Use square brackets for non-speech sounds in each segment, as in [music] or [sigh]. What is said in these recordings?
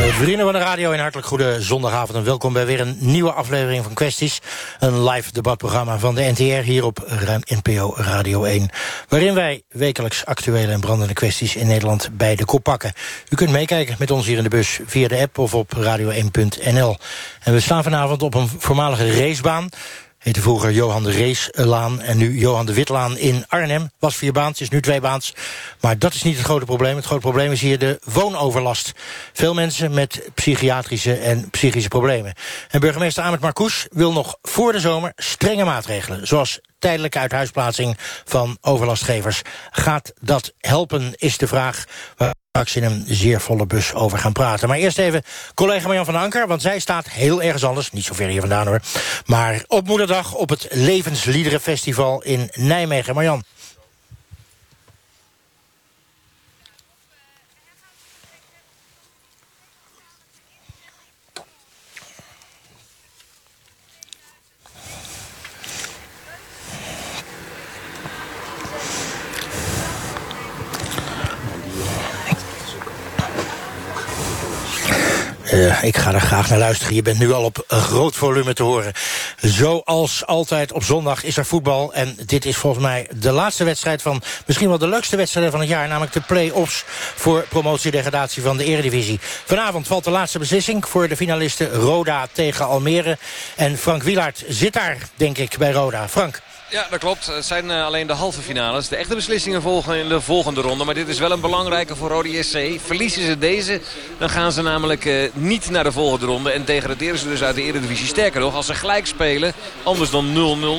Eh, Vrienden van de radio, een hartelijk goede zondagavond en welkom bij weer een nieuwe aflevering van Kwesties. Een live debatprogramma van de NTR hier op NPO Radio 1. Waarin wij wekelijks actuele en brandende kwesties in Nederland bij de kop pakken. U kunt meekijken met ons hier in de bus via de app of op radio1.nl. En we staan vanavond op een voormalige racebaan heette vroeger Johan de Reeslaan en nu Johan de Witlaan in Arnhem. Was vier baans, is nu twee baans. Maar dat is niet het grote probleem. Het grote probleem is hier de woonoverlast. Veel mensen met psychiatrische en psychische problemen. En burgemeester Ahmed Marcouch wil nog voor de zomer strenge maatregelen. Zoals tijdelijke uithuisplaatsing van overlastgevers. Gaat dat helpen, is de vraag straks in een zeer volle bus over gaan praten. Maar eerst even collega Marjan van Anker, want zij staat heel ergens anders, niet zo ver hier vandaan hoor, maar op moederdag op het Levensliederenfestival in Nijmegen. Marjan. Ik ga er graag naar luisteren. Je bent nu al op groot volume te horen. Zoals altijd op zondag is er voetbal. En dit is volgens mij de laatste wedstrijd van... misschien wel de leukste wedstrijd van het jaar. Namelijk de play-offs voor promotiedegradatie van de eredivisie. Vanavond valt de laatste beslissing voor de finalisten Roda tegen Almere. En Frank Wielaert zit daar, denk ik, bij Roda. Frank. Ja, dat klopt. Het zijn uh, alleen de halve finales. De echte beslissingen volgen in de volgende ronde. Maar dit is wel een belangrijke voor Rode SC. Verliezen ze deze, dan gaan ze namelijk uh, niet naar de volgende ronde. En degraderen ze dus uit de Eredivisie. Sterker nog, als ze gelijk spelen, anders dan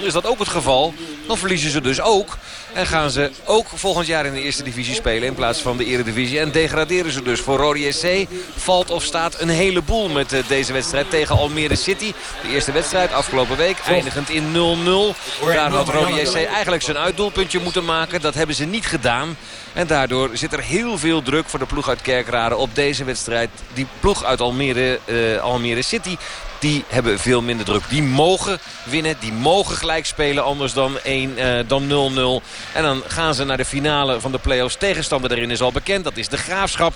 0-0, is dat ook het geval. Dan verliezen ze dus ook. En gaan ze ook volgend jaar in de eerste divisie spelen in plaats van de eredivisie. En degraderen ze dus. Voor Rode SC valt of staat een heleboel met uh, deze wedstrijd tegen Almere City. De eerste wedstrijd afgelopen week eindigend in 0-0. Daar had Rode SC eigenlijk zijn uitdoelpuntje moeten maken. Dat hebben ze niet gedaan. En daardoor zit er heel veel druk voor de ploeg uit Kerkrade op deze wedstrijd. Die ploeg uit Almere, uh, Almere City die hebben veel minder druk. Die mogen winnen, die mogen gelijk spelen anders dan 1, uh, dan 0-0. En dan gaan ze naar de finale van de play-offs. Tegenstander daarin is al bekend, dat is de Graafschap.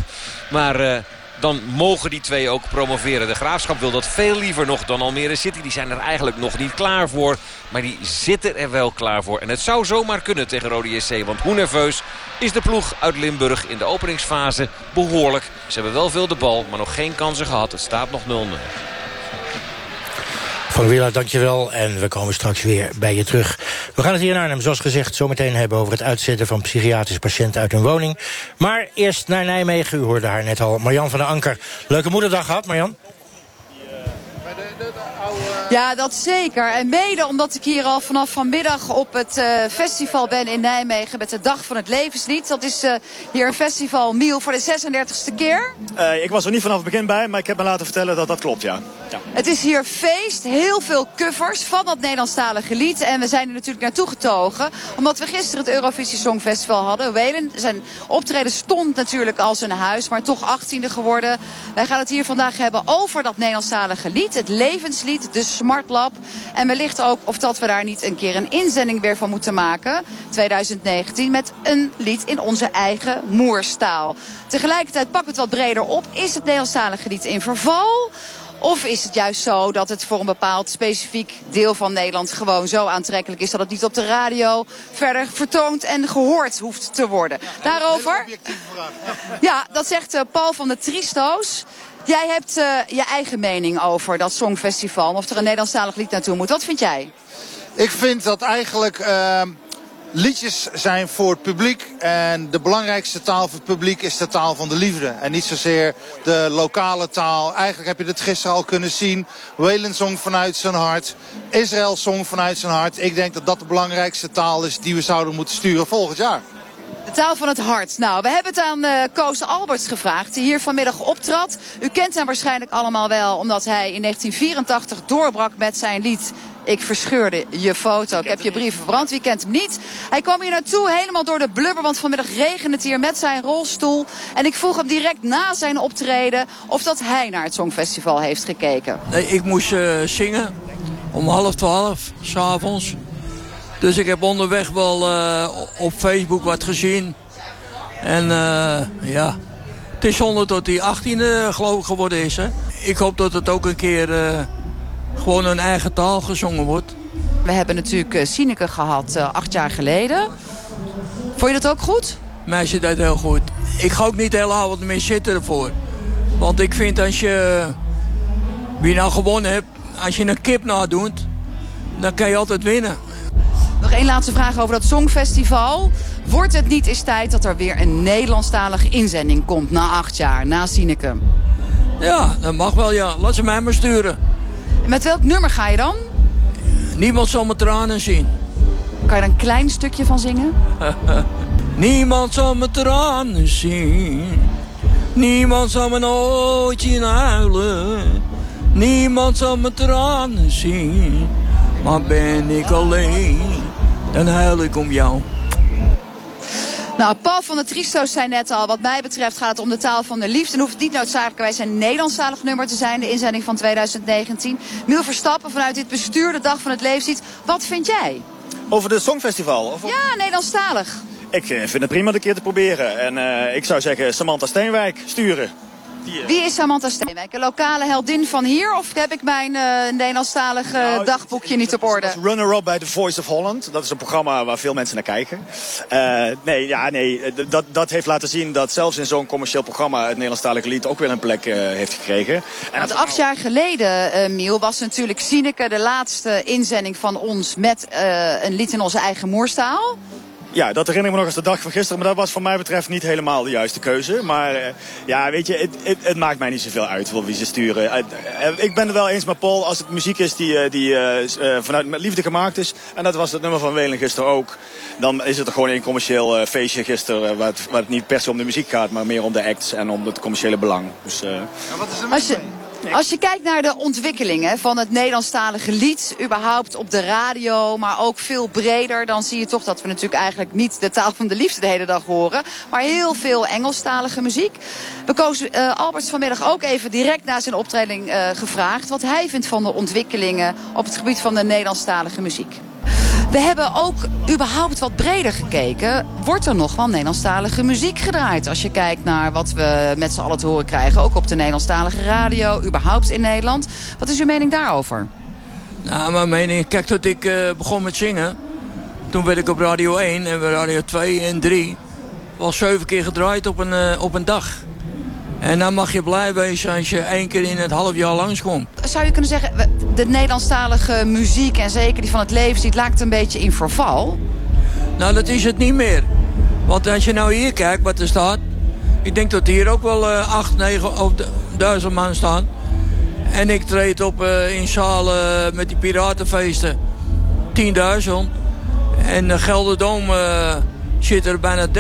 Maar... Uh, dan mogen die twee ook promoveren. De Graafschap wil dat veel liever nog dan Almere City. Die zijn er eigenlijk nog niet klaar voor. Maar die zitten er wel klaar voor. En het zou zomaar kunnen tegen Rode SC. Want hoe nerveus is de ploeg uit Limburg in de openingsfase behoorlijk. Ze hebben wel veel de bal, maar nog geen kansen gehad. Het staat nog 0-0. Van Willa, dankjewel. En we komen straks weer bij je terug. We gaan het hier in Arnhem, zoals gezegd, zometeen hebben over het uitzetten van psychiatrische patiënten uit hun woning. Maar eerst naar Nijmegen. U hoorde haar net al. Marjan van der Anker. Leuke moederdag gehad, Marjan? Ja, dat zeker. En mede omdat ik hier al vanaf vanmiddag op het uh, festival ben in Nijmegen met de Dag van het Levenslied. Dat is uh, hier een festival Miel voor de 36e keer. Uh, ik was er niet vanaf het begin bij, maar ik heb me laten vertellen dat dat klopt, ja. ja. Het is hier feest, heel veel covers van dat Nederlandstalige lied. En we zijn er natuurlijk naartoe getogen, omdat we gisteren het Eurovisie Songfestival hadden. Welen, zijn optreden stond natuurlijk als een huis, maar toch 18e geworden. Wij gaan het hier vandaag hebben over dat Nederlandstalige lied, het levenslied, de Smart Lab. En wellicht ook of dat we daar niet een keer een inzending weer van moeten maken. 2019 met een lied in onze eigen moerstaal. Tegelijkertijd pak het wat breder op. Is het Nederlandstalige lied in verval? Of is het juist zo dat het voor een bepaald specifiek deel van Nederland gewoon zo aantrekkelijk is dat het niet op de radio verder vertoond en gehoord hoeft te worden? Daarover? Ja, dat zegt Paul van de Tristo's. Jij hebt uh, je eigen mening over dat Songfestival. Of er een Nederlandstalig lied naartoe moet. Wat vind jij? Ik vind dat eigenlijk uh, liedjes zijn voor het publiek. En de belangrijkste taal voor het publiek is de taal van de liefde. En niet zozeer de lokale taal. Eigenlijk heb je het gisteren al kunnen zien. Welen zong vanuit zijn hart. Israël zong vanuit zijn hart. Ik denk dat dat de belangrijkste taal is die we zouden moeten sturen volgend jaar. Taal van het hart. Nou, we hebben het aan uh, Koos Alberts gevraagd, die hier vanmiddag optrad. U kent hem waarschijnlijk allemaal wel, omdat hij in 1984 doorbrak met zijn lied ik verscheurde je foto. Ik heb je brief verbrand. Wie kent hem niet? Hij kwam hier naartoe helemaal door de blubber. Want vanmiddag regende het hier met zijn rolstoel. En ik vroeg hem direct na zijn optreden of dat hij naar het Songfestival heeft gekeken. Nee, ik moest uh, zingen om half twaalf, s'avonds. Dus ik heb onderweg wel uh, op Facebook wat gezien. En uh, ja, het is zonder dat hij 18 geloof ik geworden is. Hè? Ik hoop dat het ook een keer gewoon een eigen taal gezongen wordt. We hebben natuurlijk Sineke gehad acht jaar geleden. Vond je dat ook goed? Mij zit dat heel goed. Ik ga ook niet de hele avond meer zitten ervoor. Want ik vind als je... Wie nou gewonnen hebt, als je een kip nadoet... dan kan je altijd winnen. Nog één laatste vraag over dat Songfestival. Wordt het niet eens tijd dat er weer een Nederlandstalige inzending komt na acht jaar, na Sineke? Ja, dat mag wel, ja. Laat ze mij maar sturen. Met welk nummer ga je dan? Niemand zal mijn tranen zien. Kan je er een klein stukje van zingen? [laughs] Niemand zal mijn tranen zien. Niemand zal me nooit zien huilen. Niemand zal mijn tranen zien. Maar ben ik alleen, dan huil ik om jou. Nou, Paul van der Tristo's zei net al, wat mij betreft gaat het om de taal van de liefde. En hoeft het niet noodzakelijkerwijs een Nederlandstalig nummer te zijn, de inzending van 2019. Miel Verstappen vanuit dit bestuur, de Dag van het Leefziet. Wat vind jij? Over de Songfestival? Of Ja, Nederlandstalig. Ik vind het prima een keer te proberen. En uh, ik zou zeggen Samantha Steenwijk sturen. Wie is Samantha Steenwijk? Een lokale heldin van hier? Of heb ik mijn uh, Nederlandstalige nou, dagboekje niet op orde? Runner-up bij The Voice of Holland. Dat is een programma waar veel mensen naar kijken. Uh, nee, ja, nee dat, dat heeft laten zien dat zelfs in zo'n commercieel programma... het Nederlandstalige lied ook weer een plek uh, heeft gekregen. En Want acht jaar geleden, Miel, was natuurlijk Sineke de laatste inzending van ons... met een lied in onze eigen moerstaal. Ja, dat herinner ik me nog als de dag van gisteren. Maar dat was voor mij betreft niet helemaal de juiste keuze. Maar uh, ja, weet je, het, het, het, maakt mij niet zoveel uit wie ze sturen. Uh, ik ben het wel eens met Paul als het muziek is die, die vanuit met liefde gemaakt is. En dat was het nummer van Welen gisteren ook. Dan is het er gewoon een commercieel feestje gisteren. Waar het, waar het, niet per se om de muziek gaat, maar meer om de acts en om het commerciële belang. Dus, ja, wat is er als je, als je kijkt naar de ontwikkelingen van het Nederlandstalige lied, überhaupt op de radio, maar ook veel breder, dan zie je toch dat we natuurlijk eigenlijk niet de taal van de liefde de hele dag horen, maar heel veel Engelstalige muziek. We kozen uh, vanmiddag ook even direct na zijn optreden uh, gevraagd wat hij vindt van de ontwikkelingen op het gebied van de Nederlandstalige muziek. We hebben ook überhaupt wat breder gekeken. Wordt er nog wel Nederlandstalige muziek gedraaid? Als je kijkt naar wat we met z'n allen te horen krijgen. Ook op de Nederlandstalige radio, überhaupt in Nederland. Wat is uw mening daarover? Nou, mijn mening... Kijk, toen ik uh, begon met zingen... Toen werd ik op Radio 1 en Radio 2 en 3... was zeven keer gedraaid op een, uh, op een dag. En dan mag je blij wezen als je één keer in het half jaar langskomt. Zou je kunnen zeggen, de Nederlandstalige muziek en zeker die van het levenslied lijkt een beetje in verval? Nou, dat is het niet meer. Want als je nou hier kijkt wat er staat... Ik denk dat hier ook wel uh, 8, 9 of 1000 man staan. En ik treed op uh, in zalen met die piratenfeesten 10.000. En de Gelderdoom uh, zit er bijna 30.000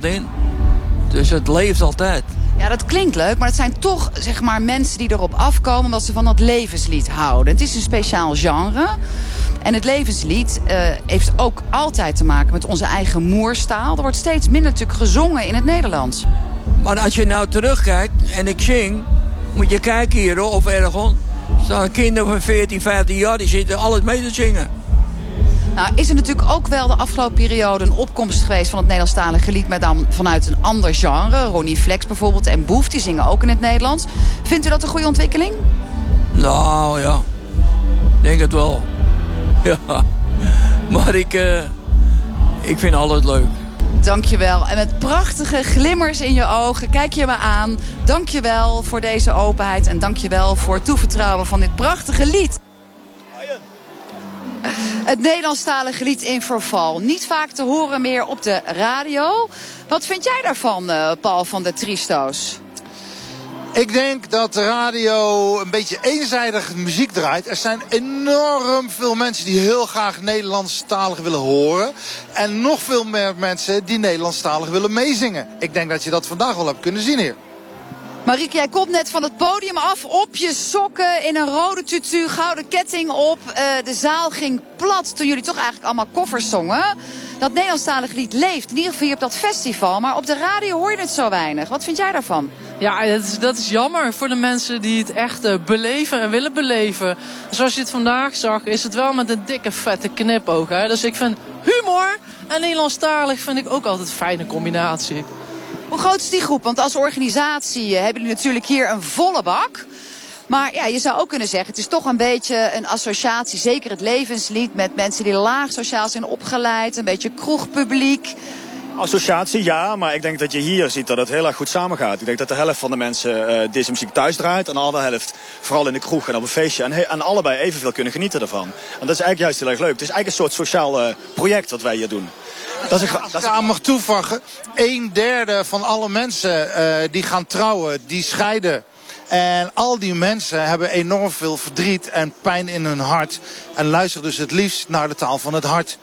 in. Dus het leeft altijd. Ja, dat klinkt leuk, maar het zijn toch zeg maar, mensen die erop afkomen... omdat ze van dat levenslied houden. Het is een speciaal genre. En het levenslied uh, heeft ook altijd te maken met onze eigen moerstaal. Er wordt steeds minder natuurlijk gezongen in het Nederlands. Maar als je nou terugkijkt en ik zing... moet je kijken hier of ergens... staan kinderen van 14, 15 jaar... die zitten alles mee te zingen. Nou, is er natuurlijk ook wel de afgelopen periode een opkomst geweest van het Nederlandstalige lied, maar dan vanuit een ander genre. Ronnie Flex bijvoorbeeld en Boef, die zingen ook in het Nederlands. Vindt u dat een goede ontwikkeling? Nou ja, denk het wel. [laughs] Ja, maar ik, uh, ik vind alles leuk. Dankjewel. En met prachtige glimmers in je ogen kijk je me aan. Dankjewel voor deze openheid en dankjewel voor het toevertrouwen van dit prachtige lied. Het Nederlandstalige lied in verval. Niet vaak te horen meer op de radio. Wat vind jij daarvan, uh, Paul van de Tristo's? Ik denk dat de radio een beetje eenzijdig muziek draait. Er zijn enorm veel mensen die heel graag Nederlandstalig willen horen. En nog veel meer mensen die Nederlandstalig willen meezingen. Ik denk dat je dat vandaag al hebt kunnen zien hier. Marieke, jij komt net van het podium af op je sokken in een rode tutu, gouden ketting op. Uh, de zaal ging plat toen jullie toch eigenlijk allemaal koffers zongen. Dat Nederlandstalige lied leeft, in ieder geval hier op dat festival. Maar op de radio hoor je het zo weinig. Wat vind jij daarvan? Ja, dat is, dat is jammer voor de mensen die het echt uh, beleven en willen beleven. Zoals je het vandaag zag, is het wel met een dikke vette knipoog. Dus ik vind humor en Nederlandstalig vind ik ook altijd een fijne combinatie. Hoe groot is die groep? Want als organisatie eh, hebben jullie natuurlijk hier een volle bak. Maar ja, je zou ook kunnen zeggen, het is toch een beetje een associatie. Zeker het levenslied met mensen die laag sociaal zijn opgeleid. Een beetje kroegpubliek. Associatie, ja, maar ik denk dat je hier ziet dat het heel erg goed samengaat. Ik denk dat de helft van de mensen uh, deze muziek thuis draait. En de andere helft vooral in de kroeg en op een feestje. En, en allebei evenveel kunnen genieten ervan. En dat is eigenlijk juist heel erg leuk. Het is eigenlijk een soort sociaal uh, project wat wij hier doen. Dat is, Als ik aan mag toevoegen, een derde van alle mensen uh, die gaan trouwen, die scheiden. En al die mensen hebben enorm veel verdriet en pijn in hun hart. En luisteren dus het liefst naar de taal van het hart.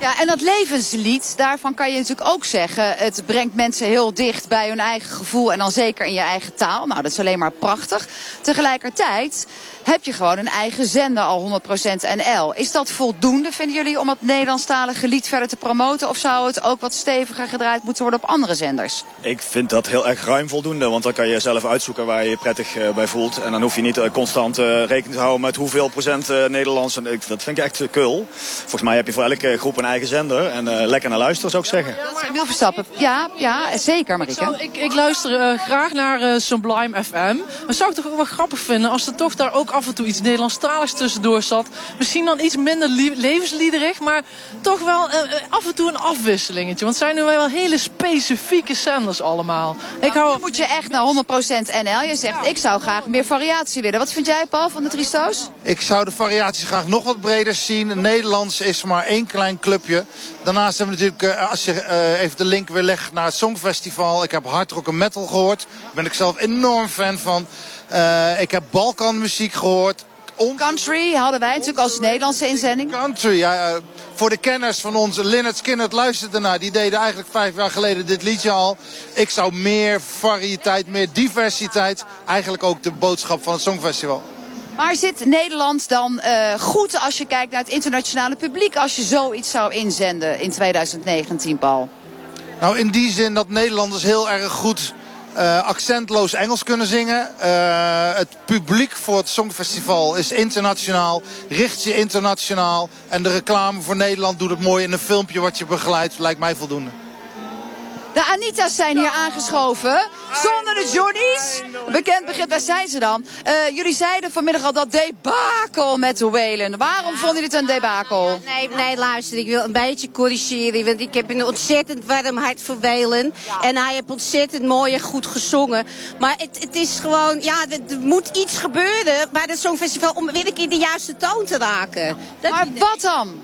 Ja, en dat levenslied, daarvan kan je natuurlijk ook zeggen... het brengt mensen heel dicht bij hun eigen gevoel en dan zeker in je eigen taal. Nou, dat is alleen maar prachtig. Tegelijkertijd heb je gewoon een eigen zender al 100% NL. Is dat voldoende, vinden jullie, om het Nederlandstalige lied verder te promoten? Of zou het ook wat steviger gedraaid moeten worden op andere zenders? Ik vind dat heel erg ruim voldoende, want dan kan je zelf uitzoeken waar je je prettig uh, bij voelt. En dan hoef je niet uh, constant uh, rekening te houden met hoeveel procent Nederlands. En ik, dat vind ik echt kul. Volgens mij heb je voor elke groep een eigen zender. En lekker naar luisteren zou ik zeggen. Ja, maar Verstappen. Ja, ja, zeker Marike. Ik, ik, luister graag naar Sublime FM. Maar zou ik toch ook wel grappig vinden als er toch daar ook af en toe iets Nederlandstaligs tussendoor zat. Misschien dan iets minder levensliederig, maar toch wel uh, af en toe een afwisselingetje. Want het zijn nu wel hele specifieke zenders allemaal. Ik hou... moet je echt naar 100% NL. Je zegt, ik zou graag meer variatie willen. Wat vind jij, Paul, van de Tristo's? Ik zou de variatie graag nog wat breder zien. Nederlands is maar één klein clubje. Daarnaast hebben we natuurlijk, uh, als je uh, even de link weer legt naar het Songfestival. Ik heb hard rock en metal gehoord. Daar ben ik zelf enorm fan van. Uh, ik heb Balkanmuziek gehoord. Country hadden wij natuurlijk als Nederlandse inzending. Country, ja. Uh, voor de kenners van ons, Lynyrd Skynyrd luisterde ernaar. Die deden eigenlijk vijf jaar geleden dit liedje al. Ik zou meer variëteit, meer diversiteit. Eigenlijk ook de boodschap van het Songfestival. Maar zit Nederland dan uh, goed als je kijkt naar het internationale publiek... als je zoiets zou inzenden in 2019, Paul? Nou, in die zin dat Nederlanders heel erg goed uh, accentloos Engels kunnen zingen. Uh, het publiek voor het Songfestival is internationaal, richt je internationaal. En de reclame voor Nederland doet het mooi in een filmpje wat je begeleidt, lijkt mij voldoende. De Anita's zijn hier aangeschoven. Zonder de Johnny's. Bekend begrip, waar zijn ze dan? Uh, jullie zeiden vanmiddag al dat debakel met de Whalen. Waarom vonden jullie het een debakel? Nee, nee, luister, ik wil een beetje corrigeren. Want ik heb een ontzettend warm hart voor Whalen. En hij heeft ontzettend mooi en goed gezongen. Maar het, het is gewoon, ja, er, moet iets gebeuren bij het Songfestival om weer een keer de juiste toon te raken. Dat maar wat dan?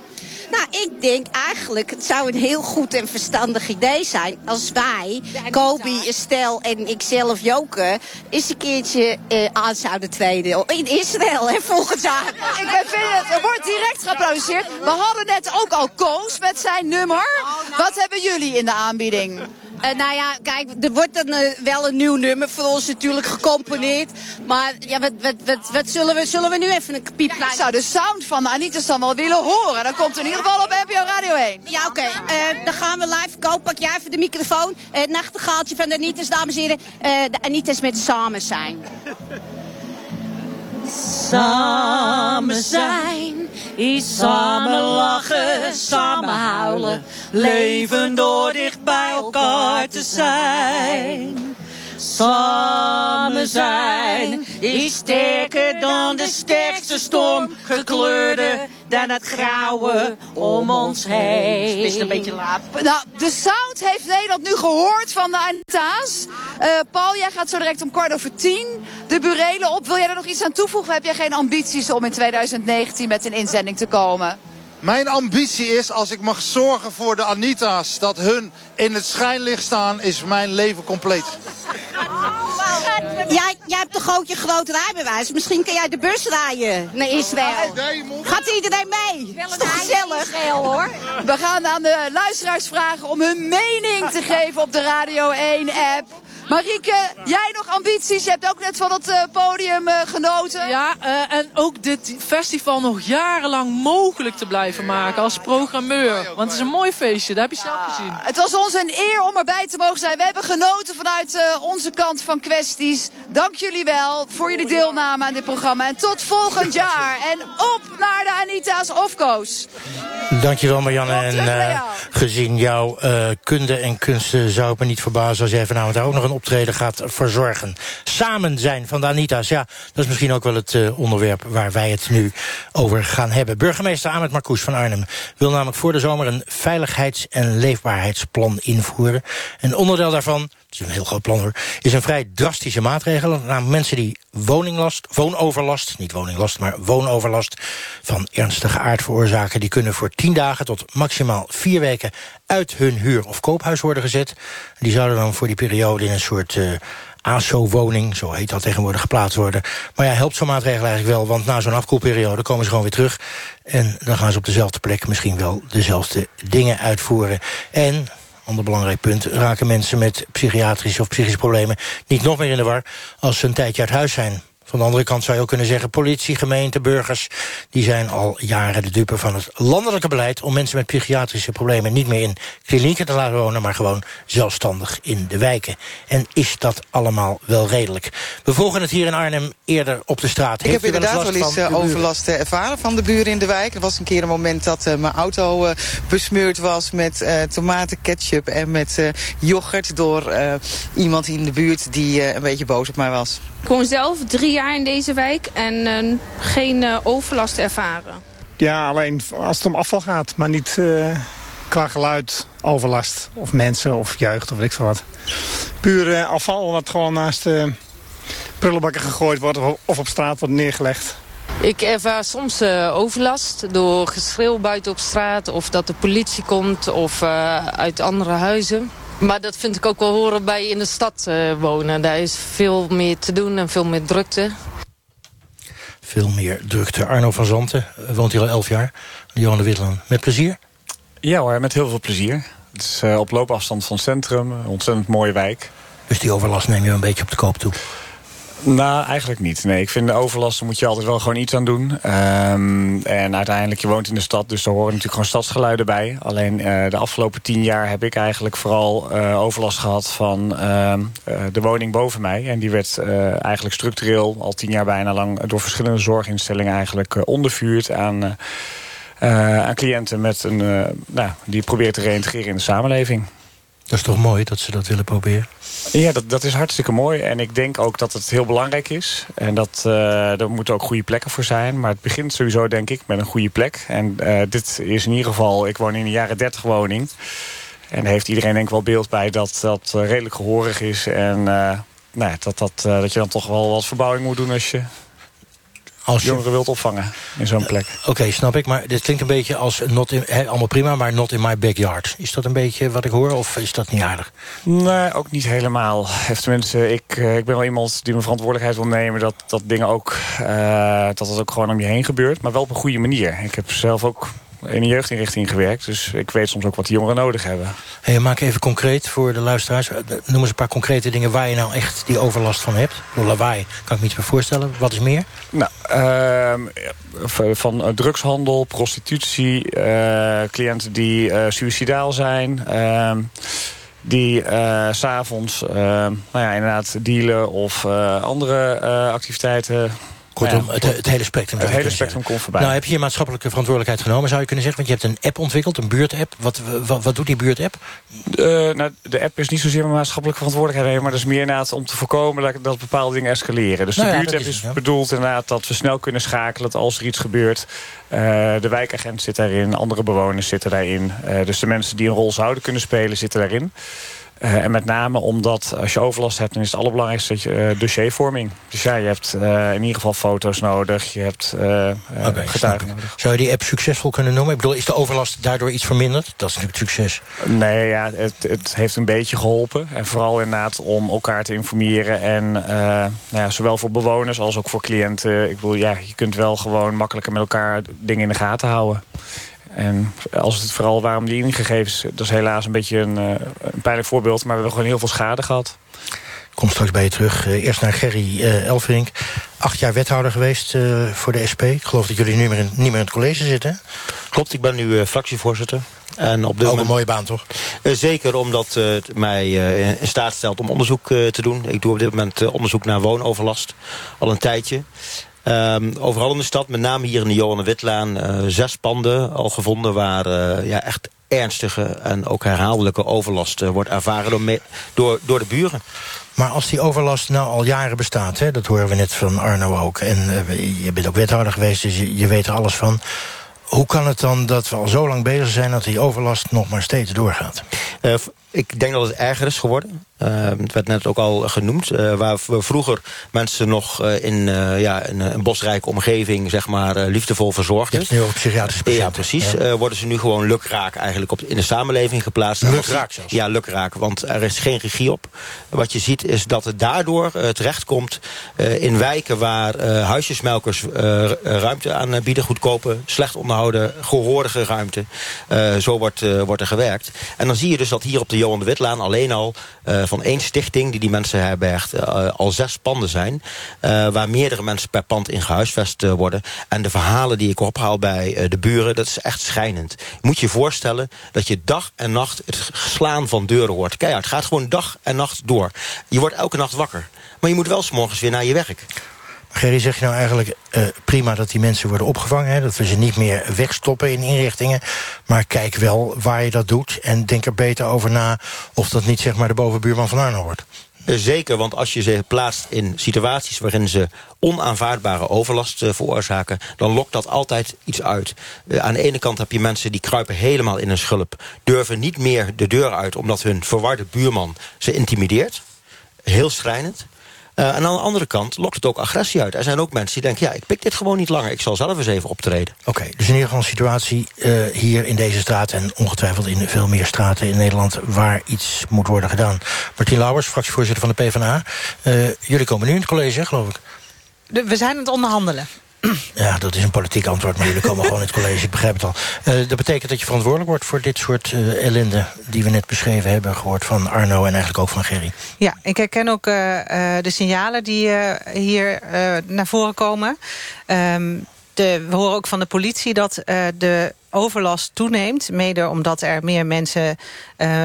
Nou, ik denk eigenlijk, het zou een heel goed en verstandig idee zijn als wij, Kobe, Estelle en ikzelf Joke, eens een keertje uh, aan zouden treden. In Israël, hè, volgend jaar. Ik vind het, er wordt direct geapplaudiseerd. We hadden net ook al Koos met zijn nummer. Wat hebben jullie in de aanbieding? Uh, nou ja, kijk, er wordt dan uh, wel een nieuw nummer voor ons natuurlijk gecomponeerd. Maar ja, wat, wat, wat, wat zullen, we, zullen we nu even een piep ja, Ik zou de sound van Anita dan wel willen horen. Dan komt in ieder geval op NPO Radio 1. Ja, oké. Okay. Uh, dan gaan we live kopen. Pak jij even de microfoon. Het nachtegaaltje van de Anitas, dames en heren. de Anitas met samen zijn. Samen zijn is samen lachen, samen huilen. Leven door dicht bij elkaar te zijn. Samen zijn is sterker dan de sterkste storm. Gekleurder dan het grauwe om ons heen. Het is een beetje laat. Nou, de sound heeft Nederland nu gehoord van de Anita's. Uh, Paul, jij gaat zo direct om kwart over tien de burelen op. Wil jij er nog iets aan toevoegen? Of heb jij geen ambities om in 2019 met een inzending te komen? Mijn ambitie is, als ik mag zorgen voor de Anita's, dat hun in het schijnlicht staan, is mijn leven compleet. [laughs] jij, jij hebt toch ook je groot rijbewijs? Misschien kan jij de bus rijden naar Israël. Gaat iedereen mee? Is toch gezellig? hoor. We gaan aan de luisteraars vragen om hun mening te geven op de Radio 1-app. Marieke, jij nog ambities? Je hebt ook net van het uh, podium uh, genoten. Ja, uh, en ook dit festival nog jarenlang mogelijk te blijven maken als programmeur. Want het is een mooi feestje, dat heb je zelf gezien. Het was ons een eer om erbij te mogen zijn. We hebben genoten vanuit onze kant van kwesties. Dank jullie wel voor jullie deelname aan dit programma. En tot volgend jaar. En op naar de Anita's Ofco's. Dankjewel Marianne. En gezien jouw kunde en kunsten zou het me niet verbazen als jij vanavond ook nog een optreden gaat verzorgen. Samen zijn van de Anita's, ja, dat is misschien ook wel het uh, onderwerp waar wij het nu over gaan hebben. Burgemeester Ahmed Marcouch van Arnhem wil namelijk voor de zomer een veiligheids- en leefbaarheidsplan invoeren. En onderdeel daarvan is een heel groot plan hoor, is een vrij drastische maatregel. Namelijk mensen die woninglast, woonoverlast, niet woninglast, maar woonoverlast van ernstige aard veroorzaken, die kunnen voor tien dagen tot maximaal vier weken uit hun huur- of koophuis worden gezet. Die zouden dan voor die periode in een soort uh, ASO-woning, zo heet dat tegenwoordig, geplaatst worden. Maar ja, helpt zo'n maatregel eigenlijk wel, want na zo'n afkoelperiode komen ze gewoon weer terug. En dan gaan ze op dezelfde plek misschien wel dezelfde dingen uitvoeren. En ander belangrijk punt... raken mensen met psychiatrische of psychische problemen niet nog meer in de war... als ze een tijdje uit huis zijn. Van de andere kant zou je ook kunnen zeggen... politie, gemeente, burgers... die zijn al jaren de dupe van het landelijke beleid... om mensen met psychiatrische problemen niet meer in klinieken te laten wonen... maar gewoon zelfstandig in de wijken. En is dat allemaal wel redelijk? We volgen het hier in Arnhem eerder op de straat. Ik heb inderdaad wel eens uh, overlast uh, ervaren van de buren in de wijk. Er was een keer een moment dat uh, mijn auto besmeurd was... met tomaten, ketchup en met yoghurt... door iemand in de buurt die een beetje boos op mij was. Ik woon zelf drie jaar in deze wijk en uh, geen uh, overlast ervaren. Ja, alleen als het om afval gaat, maar niet uh, qua geluid, overlast. Of mensen of jeugd of weet ik veel wat. Puur afval wat gewoon naast de prullenbakken gegooid wordt of op straat wordt neergelegd. Ik ervaar soms uh, overlast door geschreeuw buiten op straat... of dat de politie komt of uh, uit andere huizen. Maar dat vind ik ook wel horen bij in de stad uh, wonen. Daar is veel meer te doen en veel meer drukte. Veel meer drukte. Arno van Zanten woont hier al elf jaar. Johan de Wittelan, met plezier? Ja hoor, met heel veel plezier. Het is uh, op loopafstand van het centrum, een ontzettend mooie wijk. Dus die overlast neem je een beetje op de koop toe? Nou, eigenlijk niet. Nee, ik vind de overlast, moet je altijd wel gewoon iets aan doen. Um, en uiteindelijk, je woont in de stad, dus daar horen natuurlijk gewoon stadsgeluiden bij. Alleen uh, de afgelopen tien jaar heb ik eigenlijk vooral uh, overlast gehad van uh, de woning boven mij. En die werd eigenlijk structureel al tien jaar bijna lang door verschillende zorginstellingen eigenlijk ondervuurd aan, aan cliënten met een, nou, die proberen te reïntegreren in de samenleving. Dat is toch mooi dat ze dat willen proberen? Ja, dat, dat is hartstikke mooi. En ik denk ook dat het heel belangrijk is. En dat uh, er moeten ook goede plekken voor zijn. Maar het begint sowieso, denk ik, met een goede plek. En uh, dit is in ieder geval... Ik woon in een jaren 30 woning. En heeft iedereen denk ik wel beeld bij dat dat uh, redelijk gehoorig is. En nou dat, dat, dat je dan toch wel wat verbouwing moet doen als je als je... jongeren wilt opvangen in zo'n plek. Uh, Oké, okay, snap ik. Maar dit klinkt een beetje als not in, he, allemaal prima, maar not in my backyard. Is dat een beetje wat ik hoor of is dat niet aardig? Nee, ook niet helemaal. Tenminste, ik, uh, ik ben wel iemand die mijn verantwoordelijkheid wil nemen... dat, dat dingen ook, uh, dat het ook gewoon om je heen gebeurt. Maar wel op een goede manier. Ik heb zelf ook in een jeugdinrichting gewerkt. Dus ik weet soms ook wat die jongeren nodig hebben. Hey, maak even concreet voor de luisteraars. Noem eens een paar concrete dingen waar je nou echt die overlast van hebt. Door lawaai kan ik me iets meer voorstellen. Wat is meer? Nou, uh, van drugshandel, prostitutie, uh, cliënten die uh, suicidaal zijn... Ehm, die uh, s'avonds uh, nou ja, inderdaad dealen of uh, andere activiteiten Kortom, het, het, hele spectrum. Het hele spectrum komt voorbij. Nou, heb je je maatschappelijke verantwoordelijkheid genomen, zou je kunnen zeggen? Want je hebt een app ontwikkeld, een buurtapp. Wat, wat, wat doet die buurtapp? Uh, nou, de app is niet zozeer mijn maatschappelijke verantwoordelijkheid... maar dat is meer inderdaad om te voorkomen dat, dat bepaalde dingen escaleren. Dus nou de ja, buurtapp is, bedoeld inderdaad dat we snel kunnen schakelen... dat als er iets gebeurt, uh, de wijkagent zit daarin, andere bewoners zitten daarin. Uh, dus de mensen die een rol zouden kunnen spelen, zitten daarin. Eh, en met name omdat als je overlast hebt, dan is het allerbelangrijkste dat je, eh, dossiervorming. Dus ja, je hebt eh, in ieder geval foto's nodig, je hebt okay, getuigen nodig. Zou je die app succesvol kunnen noemen? Ik bedoel, is de overlast daardoor iets verminderd? Dat is natuurlijk succes. Nee, ja, het, het heeft een beetje geholpen. En vooral inderdaad om elkaar te informeren. En nou ja, zowel voor bewoners als ook voor cliënten. Ik bedoel, ja, je kunt wel gewoon makkelijker met elkaar dingen in de gaten houden. En als het vooral waarom die ingegevens... dat is helaas een beetje een, uh, een pijnlijk voorbeeld... maar we hebben gewoon heel veel schade gehad. Ik kom straks bij je terug. Uh, eerst naar Gerry uh, Elfrink. Acht jaar wethouder geweest voor de SP. Ik geloof dat jullie nu meer in, niet meer in het college zitten. Klopt, ik ben nu fractievoorzitter. En op dit Ook moment... een mooie baan, toch? zeker, omdat het mij in staat stelt om onderzoek te doen. Ik doe op dit moment onderzoek naar woonoverlast. Al een tijdje. Um, overal in de stad, met name hier in de Johan Witlaan... Uh, zes panden al gevonden waar uh, ja, echt ernstige en ook herhaaldelijke overlast uh, wordt ervaren door, door, door de buren. Maar als die overlast nou al jaren bestaat, hè, dat horen we net van Arno ook... en je bent ook wethouder geweest, dus je, je weet er alles van... Hoe kan het dan dat we al zo lang bezig zijn... dat die overlast nog maar steeds doorgaat? Ik denk dat het erger is geworden. Uh, het werd net ook al genoemd. Uh, waar we vroeger mensen nog uh, in ja, een, een, bosrijke omgeving zeg maar, liefdevol verzorgden. Je hebt nu psychiatrische patiënten. Ja, precies. Ja. worden ze nu gewoon lukraak eigenlijk op, in de samenleving geplaatst. Lukraak zelfs? Ja, lukraak. Want er is geen regie op. Wat je ziet is dat het daardoor terechtkomt in wijken... waar huisjesmelkers ruimte aan bieden. Goedkope, slecht onderhouden, gehoordige ruimte. zo wordt, wordt er gewerkt. En dan zie je dus dat hier op de Johan de Witlaan alleen al van één stichting die die mensen herbergt uh, al zes panden zijn. Uh, waar meerdere mensen per pand in gehuisvest worden. En de verhalen die ik ophaal bij de buren, dat is echt schijnend. Je moet je voorstellen dat je dag en nacht het slaan van deuren hoort. Kijk, het gaat gewoon dag en nacht door. Je wordt elke nacht wakker. Maar je moet wel s'morgens weer naar je werk. Gerry, zeg je nou eigenlijk uh, prima dat die mensen worden opgevangen... Hè? dat we ze niet meer wegstoppen in inrichtingen... maar kijk wel waar je dat doet en denk er beter over na... of dat niet zeg maar de bovenbuurman van Arno wordt. Eh, zeker, want als je ze plaatst in situaties waarin ze onaanvaardbare overlast uh, veroorzaken... dan lokt dat altijd iets uit. Aan de ene kant heb je mensen die kruipen helemaal in een schulp... durven niet meer de deur uit omdat hun verwarde buurman ze intimideert. Heel schrijnend. Uh, en aan de andere kant lokt het ook agressie uit. Er zijn ook mensen die denken, ja, ik pik dit gewoon niet langer. Ik zal zelf eens even optreden. Oké, okay, dus in ieder geval een situatie uh, hier in deze straat... en ongetwijfeld in veel meer straten in Nederland... waar iets moet worden gedaan. Martien Lauwers, fractievoorzitter van de PvdA. Uh, jullie komen nu in het college, geloof ik. De, we zijn aan het onderhandelen. [clears throat] Ja, dat is een politiek antwoord, maar jullie komen gewoon in het college, ik begrijp het al. Uh, dat betekent dat je verantwoordelijk wordt voor dit soort uh, ellende... die we net beschreven hebben, gehoord van Arno en eigenlijk ook van Gerry. Ja, ik herken ook uh, de signalen die hier naar voren komen. Um, de, we horen ook van de politie dat de overlast toeneemt. Mede omdat er meer mensen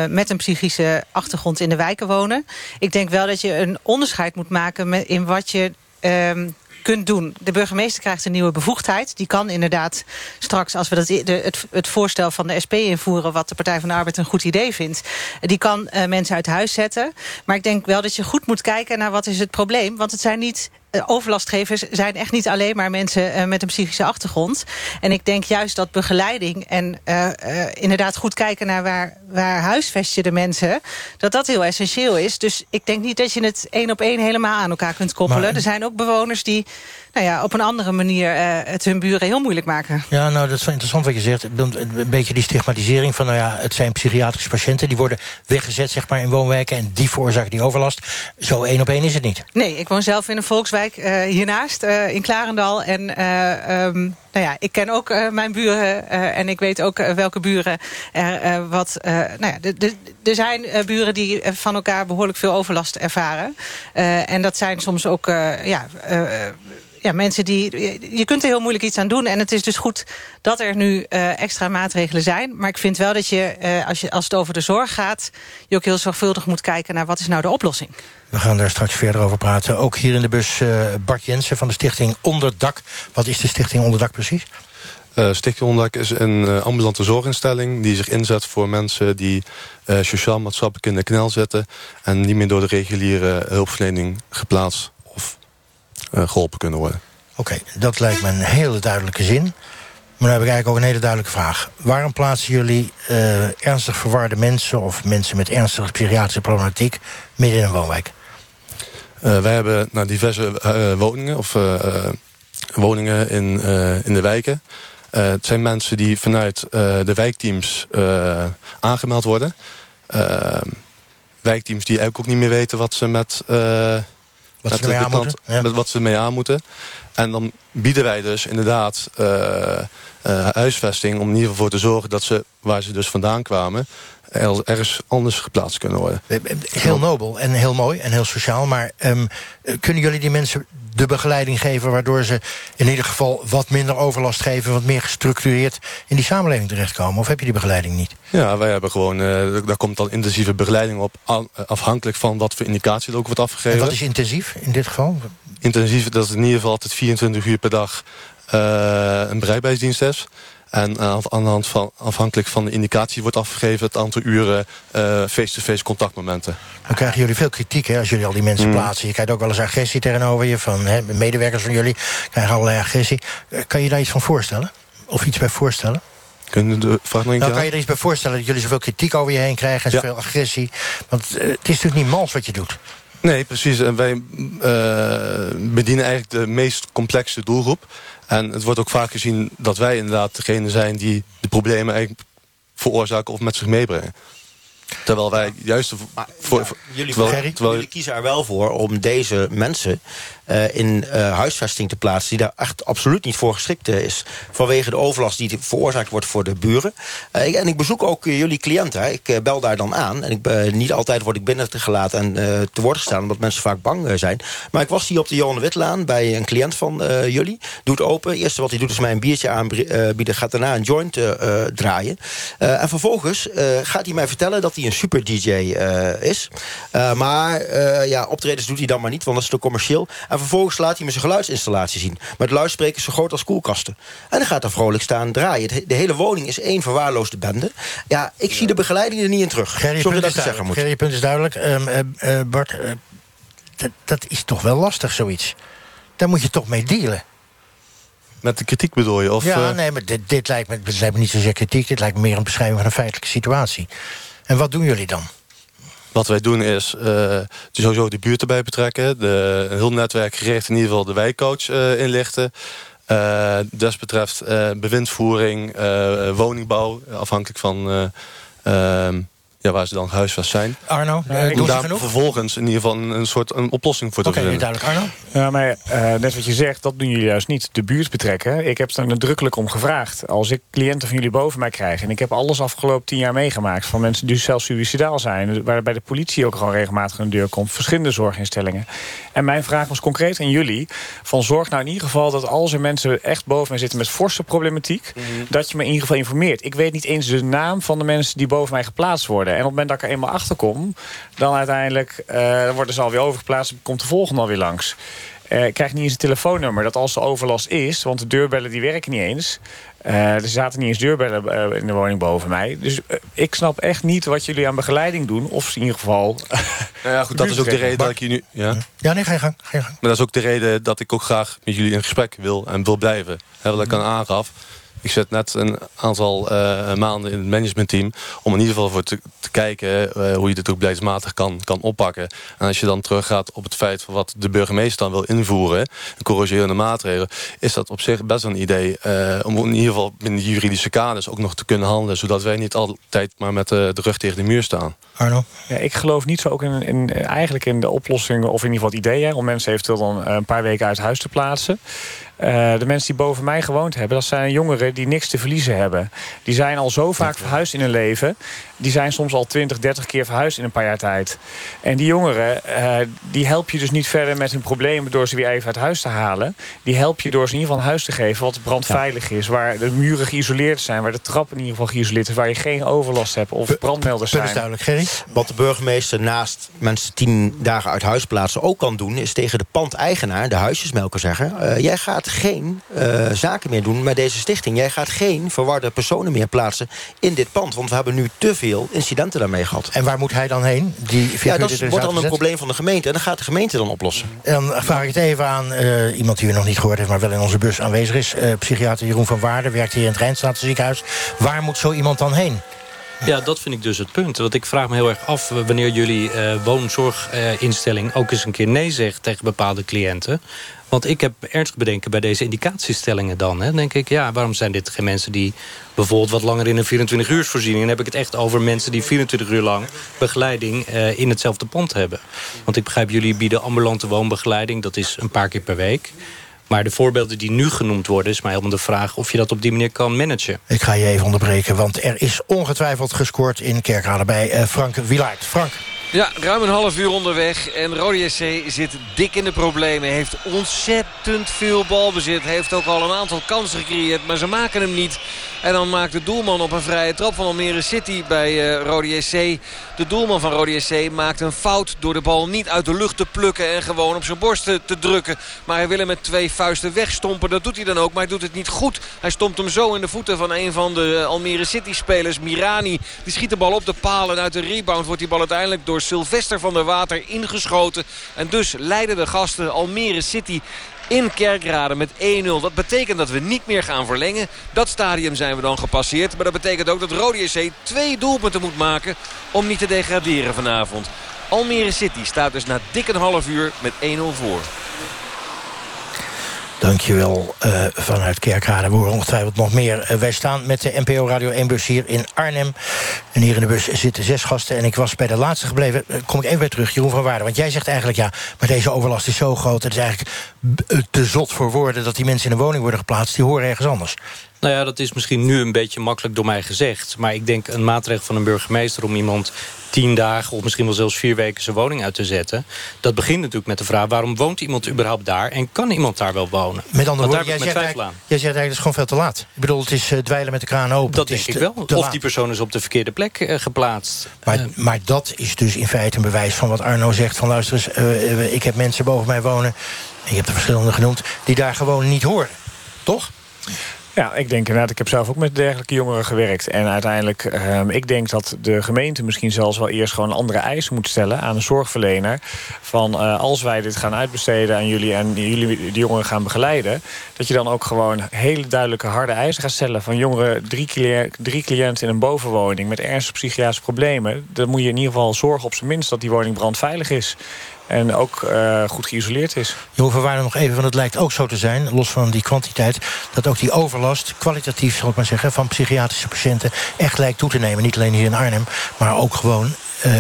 met een psychische achtergrond in de wijken wonen. Ik denk wel dat je een onderscheid moet maken in wat je... Um, kunt doen. De burgemeester krijgt een nieuwe bevoegdheid. Die kan inderdaad straks, als we dat, de, het, het voorstel van de SP invoeren... wat de Partij van de Arbeid een goed idee vindt... die kan uh, mensen uit huis zetten. Maar ik denk wel dat je goed moet kijken naar wat is het probleem. Want het zijn niet overlastgevers zijn echt niet alleen maar mensen uh, met een psychische achtergrond. En ik denk juist dat begeleiding en uh, inderdaad goed kijken naar waar, waar huisvest je de mensen, dat dat heel essentieel is. Dus ik denk niet dat je het één op één helemaal aan elkaar kunt koppelen. Maar, er zijn ook bewoners die nou ja, op een andere manier het hun buren heel moeilijk maken. Ja, nou, dat is wel interessant wat je zegt. Een beetje die stigmatisering van, nou ja, het zijn psychiatrische patiënten. Die worden weggezet, zeg maar, in woonwijken. En die veroorzaken die overlast. Zo één op één is het niet. Nee, ik woon zelf in een volkswijk uh, hiernaast, uh, in Klarendal. En uh, um, nou ja, ik ken ook mijn buren en ik weet ook welke buren er wat... nou ja, er zijn buren die van elkaar behoorlijk veel overlast ervaren. en dat zijn soms ook ja, ja, mensen die... Je kunt er heel moeilijk iets aan doen. En het is dus goed dat er nu uh, extra maatregelen zijn. Maar ik vind wel dat je, uh, als, je, als het over de zorg gaat... je ook heel zorgvuldig moet kijken naar wat is nou de oplossing. We gaan daar straks verder over praten. Ook hier in de bus uh, Bart Jensen van de stichting Onderdak. Wat is de stichting Onderdak precies? Uh, Stichting Onderdak is een uh, ambulante zorginstelling... die zich inzet voor mensen die uh, sociaal-maatschappelijk in de knel zitten... en niet meer door de reguliere hulpverlening geplaatst geholpen kunnen worden. Oké, okay, dat lijkt me een hele duidelijke zin. Maar dan heb ik eigenlijk ook een hele duidelijke vraag. Waarom plaatsen jullie eh, ernstig verwarde mensen... of mensen met ernstige psychiatrische problematiek... midden in een woonwijk? Eh, wij hebben nou, diverse eh, woningen of eh, eh, woningen in, eh, in de wijken. Eh, het zijn mensen die vanuit eh, de wijkteams eh, aangemeld worden. Eh, wijkteams die eigenlijk ook niet meer weten wat ze met, eh, Wat ze ermee de aan klant- moeten, met wat ze ermee aan moeten. En dan bieden wij dus inderdaad eh, eh, huisvesting... om in ieder geval voor te zorgen dat ze, waar ze dus vandaan kwamen... er- ergens anders geplaatst kunnen worden. Heel nobel en heel mooi en heel sociaal. Maar ehm, eh, kunnen jullie die mensen de begeleiding geven... waardoor ze in ieder geval wat minder overlast geven... wat meer gestructureerd in die samenleving terechtkomen? Of heb je die begeleiding niet? Ja, wij hebben gewoon, eh, daar komt dan intensieve begeleiding op, afhankelijk van wat voor indicatie er ook wordt afgegeven. En wat is intensief in dit geval? Intensief, dat het in ieder geval altijd 24 uur per dag eh, een bereikbaarheidsdienst is. En aan aan de hand van, afhankelijk van de indicatie wordt afgegeven het aantal uren eh, face-to-face contactmomenten. Dan krijgen jullie veel kritiek hè, als jullie al die mensen Mm. plaatsen. Je krijgt ook wel eens agressie tegenover je. Van hè, medewerkers van jullie krijgen allerlei agressie. Eh, Kan je daar iets van voorstellen? Of iets bij voorstellen? Kunnen de vraag nog Nou, kan je er iets bij voorstellen dat jullie zoveel kritiek over je heen krijgen... en Ja. zoveel agressie? Want eh, het is natuurlijk niet mals wat je doet. Nee, precies. En wij eh, bedienen eigenlijk de meest complexe doelgroep. En het wordt ook vaak gezien dat wij inderdaad degene zijn... die de problemen eigenlijk veroorzaken of met zich meebrengen. Terwijl wij juist... voor, voor- Jullie, terwijl, terwijl- jullie kiezen er wel voor om deze mensen eh, in eh, huisvesting te plaatsen... die daar echt absoluut niet voor geschikt eh, is. Vanwege de overlast die veroorzaakt wordt voor de buren. Ik- en ik bezoek ook jullie cliënten. hè. Ik bel daar dan aan. En ik, niet altijd word ik binnen te gelaten en te woord gestaan... omdat mensen vaak bang zijn. Maar ik was hier op de Johan Witlaan bij een cliënt van jullie. Doet open. Het eerste wat hij doet is mij een biertje aanbieden. Gaat daarna een joint draaien. En vervolgens gaat hij mij vertellen dat hij een super DJ eh, is. Eh, maar eh, ja, optredens doet hij dan maar niet, want dat is te commercieel. En vervolgens laat hij me zijn geluidsinstallatie zien. Met luidsprekers zo groot als koelkasten. En dan gaat hij vrolijk staan draaien. De hele woning is één verwaarloosde bende. Ja, ik zie de begeleiding er niet in terug. Sorry dat is ik het zeggen. Gerry, punt is duidelijk. Ehm, eh, eh, Bart, eh, dat, dat is toch wel lastig, zoiets. Daar moet je toch mee dealen. Met de kritiek bedoel je? Of, ja, nee, maar dit, dit, lijkt me, dit lijkt me niet zozeer kritiek. Dit lijkt me meer een beschrijving van een feitelijke situatie. En wat doen jullie dan? Wat wij doen is uh, sowieso de buurt erbij betrekken. De, een heel netwerk gericht in ieder geval de wijkcoach uh, inlichten. Uh, desbetreft bewindvoering, woningbouw, afhankelijk van ehm, ja, waar ze dan gehuisvest zijn. Arno, ja, doen daar vervolgens in ieder geval een, een soort een oplossing voor te okay, vinden. duidelijk. Arno? Ja, maar uh, net wat je zegt, dat doen jullie juist niet. De buurt betrekken. Ik heb er nadrukkelijk om gevraagd. Als ik cliënten van jullie boven mij krijg... en ik heb alles afgelopen tien jaar meegemaakt... van mensen die zelfs suicidaal zijn... waarbij de politie ook gewoon regelmatig aan de deur komt... verschillende zorginstellingen. En mijn vraag was concreet aan jullie... van zorg nou in ieder geval dat als er mensen echt boven mij zitten... met forse problematiek, mm -hmm. dat je me in ieder geval informeert. Ik weet niet eens de naam van de mensen die boven mij geplaatst worden. En op het moment dat ik er eenmaal achter kom... dan uiteindelijk uh, worden ze alweer overgeplaatst... komt de volgende alweer langs. Uh, ik krijg niet eens een telefoonnummer dat als er overlast is... want de deurbellen die werken niet eens... Uh, er zaten niet eens deurbellen uh, in de woning boven mij. Dus uh, ik snap echt niet wat jullie aan begeleiding doen. Of in ieder geval... [laughs] Nou ja, goed, dat is ook de reden dat ik je nu... Ja. ja, nee, ga je gang. Ga je gang. Maar dat is ook de reden dat ik ook graag met jullie in gesprek wil en wil blijven. Hè, wat ik aan aangaf. Ik zit net een aantal uh, maanden in het managementteam... om in ieder geval voor te, te kijken uh, hoe je dit ook beleidsmatig kan, kan oppakken. En als je dan teruggaat op het feit van wat de burgemeester dan wil invoeren... een corrigerende maatregelen... is dat op zich best een idee uh, om in ieder geval binnen de juridische kaders... ook nog te kunnen handelen... zodat wij niet altijd maar met de rug tegen de muur staan. Arno? Ja, ik geloof niet zo ook in, in, eigenlijk in de oplossingen... of in ieder geval het idee... Hè, om mensen eventueel dan een paar weken uit huis te plaatsen... Uh, de mensen die boven mij gewoond hebben... dat zijn jongeren die niks te verliezen hebben. Die zijn al zo vaak verhuisd in hun leven. Die zijn soms al 20, 30 keer verhuisd in een paar jaar tijd. En die jongeren, uh, die help je dus niet verder met hun problemen... door ze weer even uit huis te halen. Die help je door ze in ieder geval een huis te geven... wat brandveilig is, waar de muren geïsoleerd zijn... waar de trappen in ieder geval geïsoleerd is... waar je geen overlast hebt of brandmelders zijn. Dat is duidelijk, Gerry. Wat de burgemeester naast mensen tien dagen uit huis plaatsen ook kan doen... is tegen de pandeigenaar, de huisjesmelker, zeggen... Uh, jij gaat geen uh, zaken meer doen met deze stichting. Jij gaat geen verwarde personen meer plaatsen in dit pand. Want we hebben nu te veel incidenten daarmee gehad. En waar moet hij dan heen? Die ja, dat wordt dan een probleem van de gemeente. En dan gaat de gemeente dan oplossen. En dan vraag ik het even aan uh, iemand die u nog niet gehoord heeft... maar wel in onze bus aanwezig is. Uh, psychiater Jeroen van Waarden werkt hier in het Rijnstratenziekenhuis. Waar moet zo iemand dan heen? Ja, dat vind ik dus het punt. Want ik vraag me heel erg af wanneer jullie uh, woonzorginstelling... ook eens een keer nee zegt tegen bepaalde cliënten. Want ik heb ernstig bedenken bij deze indicatiestellingen dan. Hè. denk ik, ja, waarom zijn dit geen mensen die bijvoorbeeld wat langer in een 24 uursvoorziening... dan heb ik het echt over mensen die 24 uur lang begeleiding uh, in hetzelfde pand hebben. Want ik begrijp, jullie bieden ambulante woonbegeleiding. Dat is een paar keer per week. Maar de voorbeelden die nu genoemd worden... is maar helemaal de vraag of je dat op die manier kan managen. Ik ga je even onderbreken, want er is ongetwijfeld gescoord... in Kerkrade bij uh, Frank Wilaert. Frank. Ja, ruim een half uur onderweg. En Rode SC zit dik in de problemen. Heeft ontzettend veel balbezit. Heeft ook al een aantal kansen gecreëerd. Maar ze maken hem niet. En dan maakt de doelman op een vrije trap van Almere City bij uh, Rode SC. De doelman van Rode SC maakt een fout door de bal niet uit de lucht te plukken. En gewoon op zijn borst te, te drukken. Maar hij wil hem met twee vuisten wegstompen. Dat doet hij dan ook. Maar hij doet het niet goed. Hij stompt hem zo in de voeten van een van de Almere City spelers. Mirani. Die schiet de bal op de palen. En uit de rebound wordt die bal uiteindelijk door Sylvester van der Water ingeschoten. En dus leiden de gasten Almere City in Kerkrade met 1-0. Dat betekent dat we niet meer gaan verlengen. Dat stadium zijn we dan gepasseerd. Maar dat betekent ook dat Rode SC twee doelpunten moet maken om niet te degraderen vanavond. Almere City staat dus na dik een half uur met 1-0 voor. Dankjewel uh, vanuit Kerkrade. We horen ongetwijfeld nog meer. Uh, wij staan met de NPO Radio 1-bus hier in Arnhem. En hier in de bus zitten zes gasten. En ik was bij de laatste gebleven. Uh, kom ik even weer terug, Jeroen van Waarden. Want jij zegt eigenlijk, ja, maar deze overlast is zo groot... het is eigenlijk te zot voor woorden dat die mensen in een woning worden geplaatst. Die horen ergens anders. Nou ja, dat is misschien nu een beetje makkelijk door mij gezegd. Maar ik denk een maatregel van een burgemeester om iemand tien dagen of misschien wel zelfs vier weken zijn woning uit te zetten. Dat begint natuurlijk met de vraag waarom woont iemand überhaupt daar en kan iemand daar wel wonen? Met andere woorden, jij, zegt jij zegt eigenlijk het is gewoon veel te laat. Ik bedoel, het is uh, dwijlen met de kraan open. Dat denk ik wel. Of die persoon is op de verkeerde plek uh, geplaatst. Maar, uh. maar dat is dus in feite een bewijs van wat Arno zegt. Van luister eens, ik heb mensen boven mij wonen. En je hebt er verschillende genoemd. Die daar gewoon niet horen. Toch? Ja, ik denk inderdaad, ik heb zelf ook met dergelijke jongeren gewerkt. En uiteindelijk, uh, ik denk dat de gemeente misschien zelfs wel eerst gewoon andere eisen moet stellen aan een zorgverlener. Van uh, als wij dit gaan uitbesteden aan jullie en jullie die jongeren gaan begeleiden, dat je dan ook gewoon hele duidelijke harde eisen gaat stellen. Van jongeren, drie, drie cliënten in een bovenwoning met ernstige psychiatrische problemen. Dan moet je in ieder geval zorgen op zijn minst dat die woning brandveilig is en ook uh, goed geïsoleerd is. Je Waarden nog even, want het lijkt ook zo te zijn... los van die kwantiteit, dat ook die overlast... kwalitatief, zal ik maar zeggen, van psychiatrische patiënten... echt lijkt toe te nemen. Niet alleen hier in Arnhem, maar ook gewoon uh,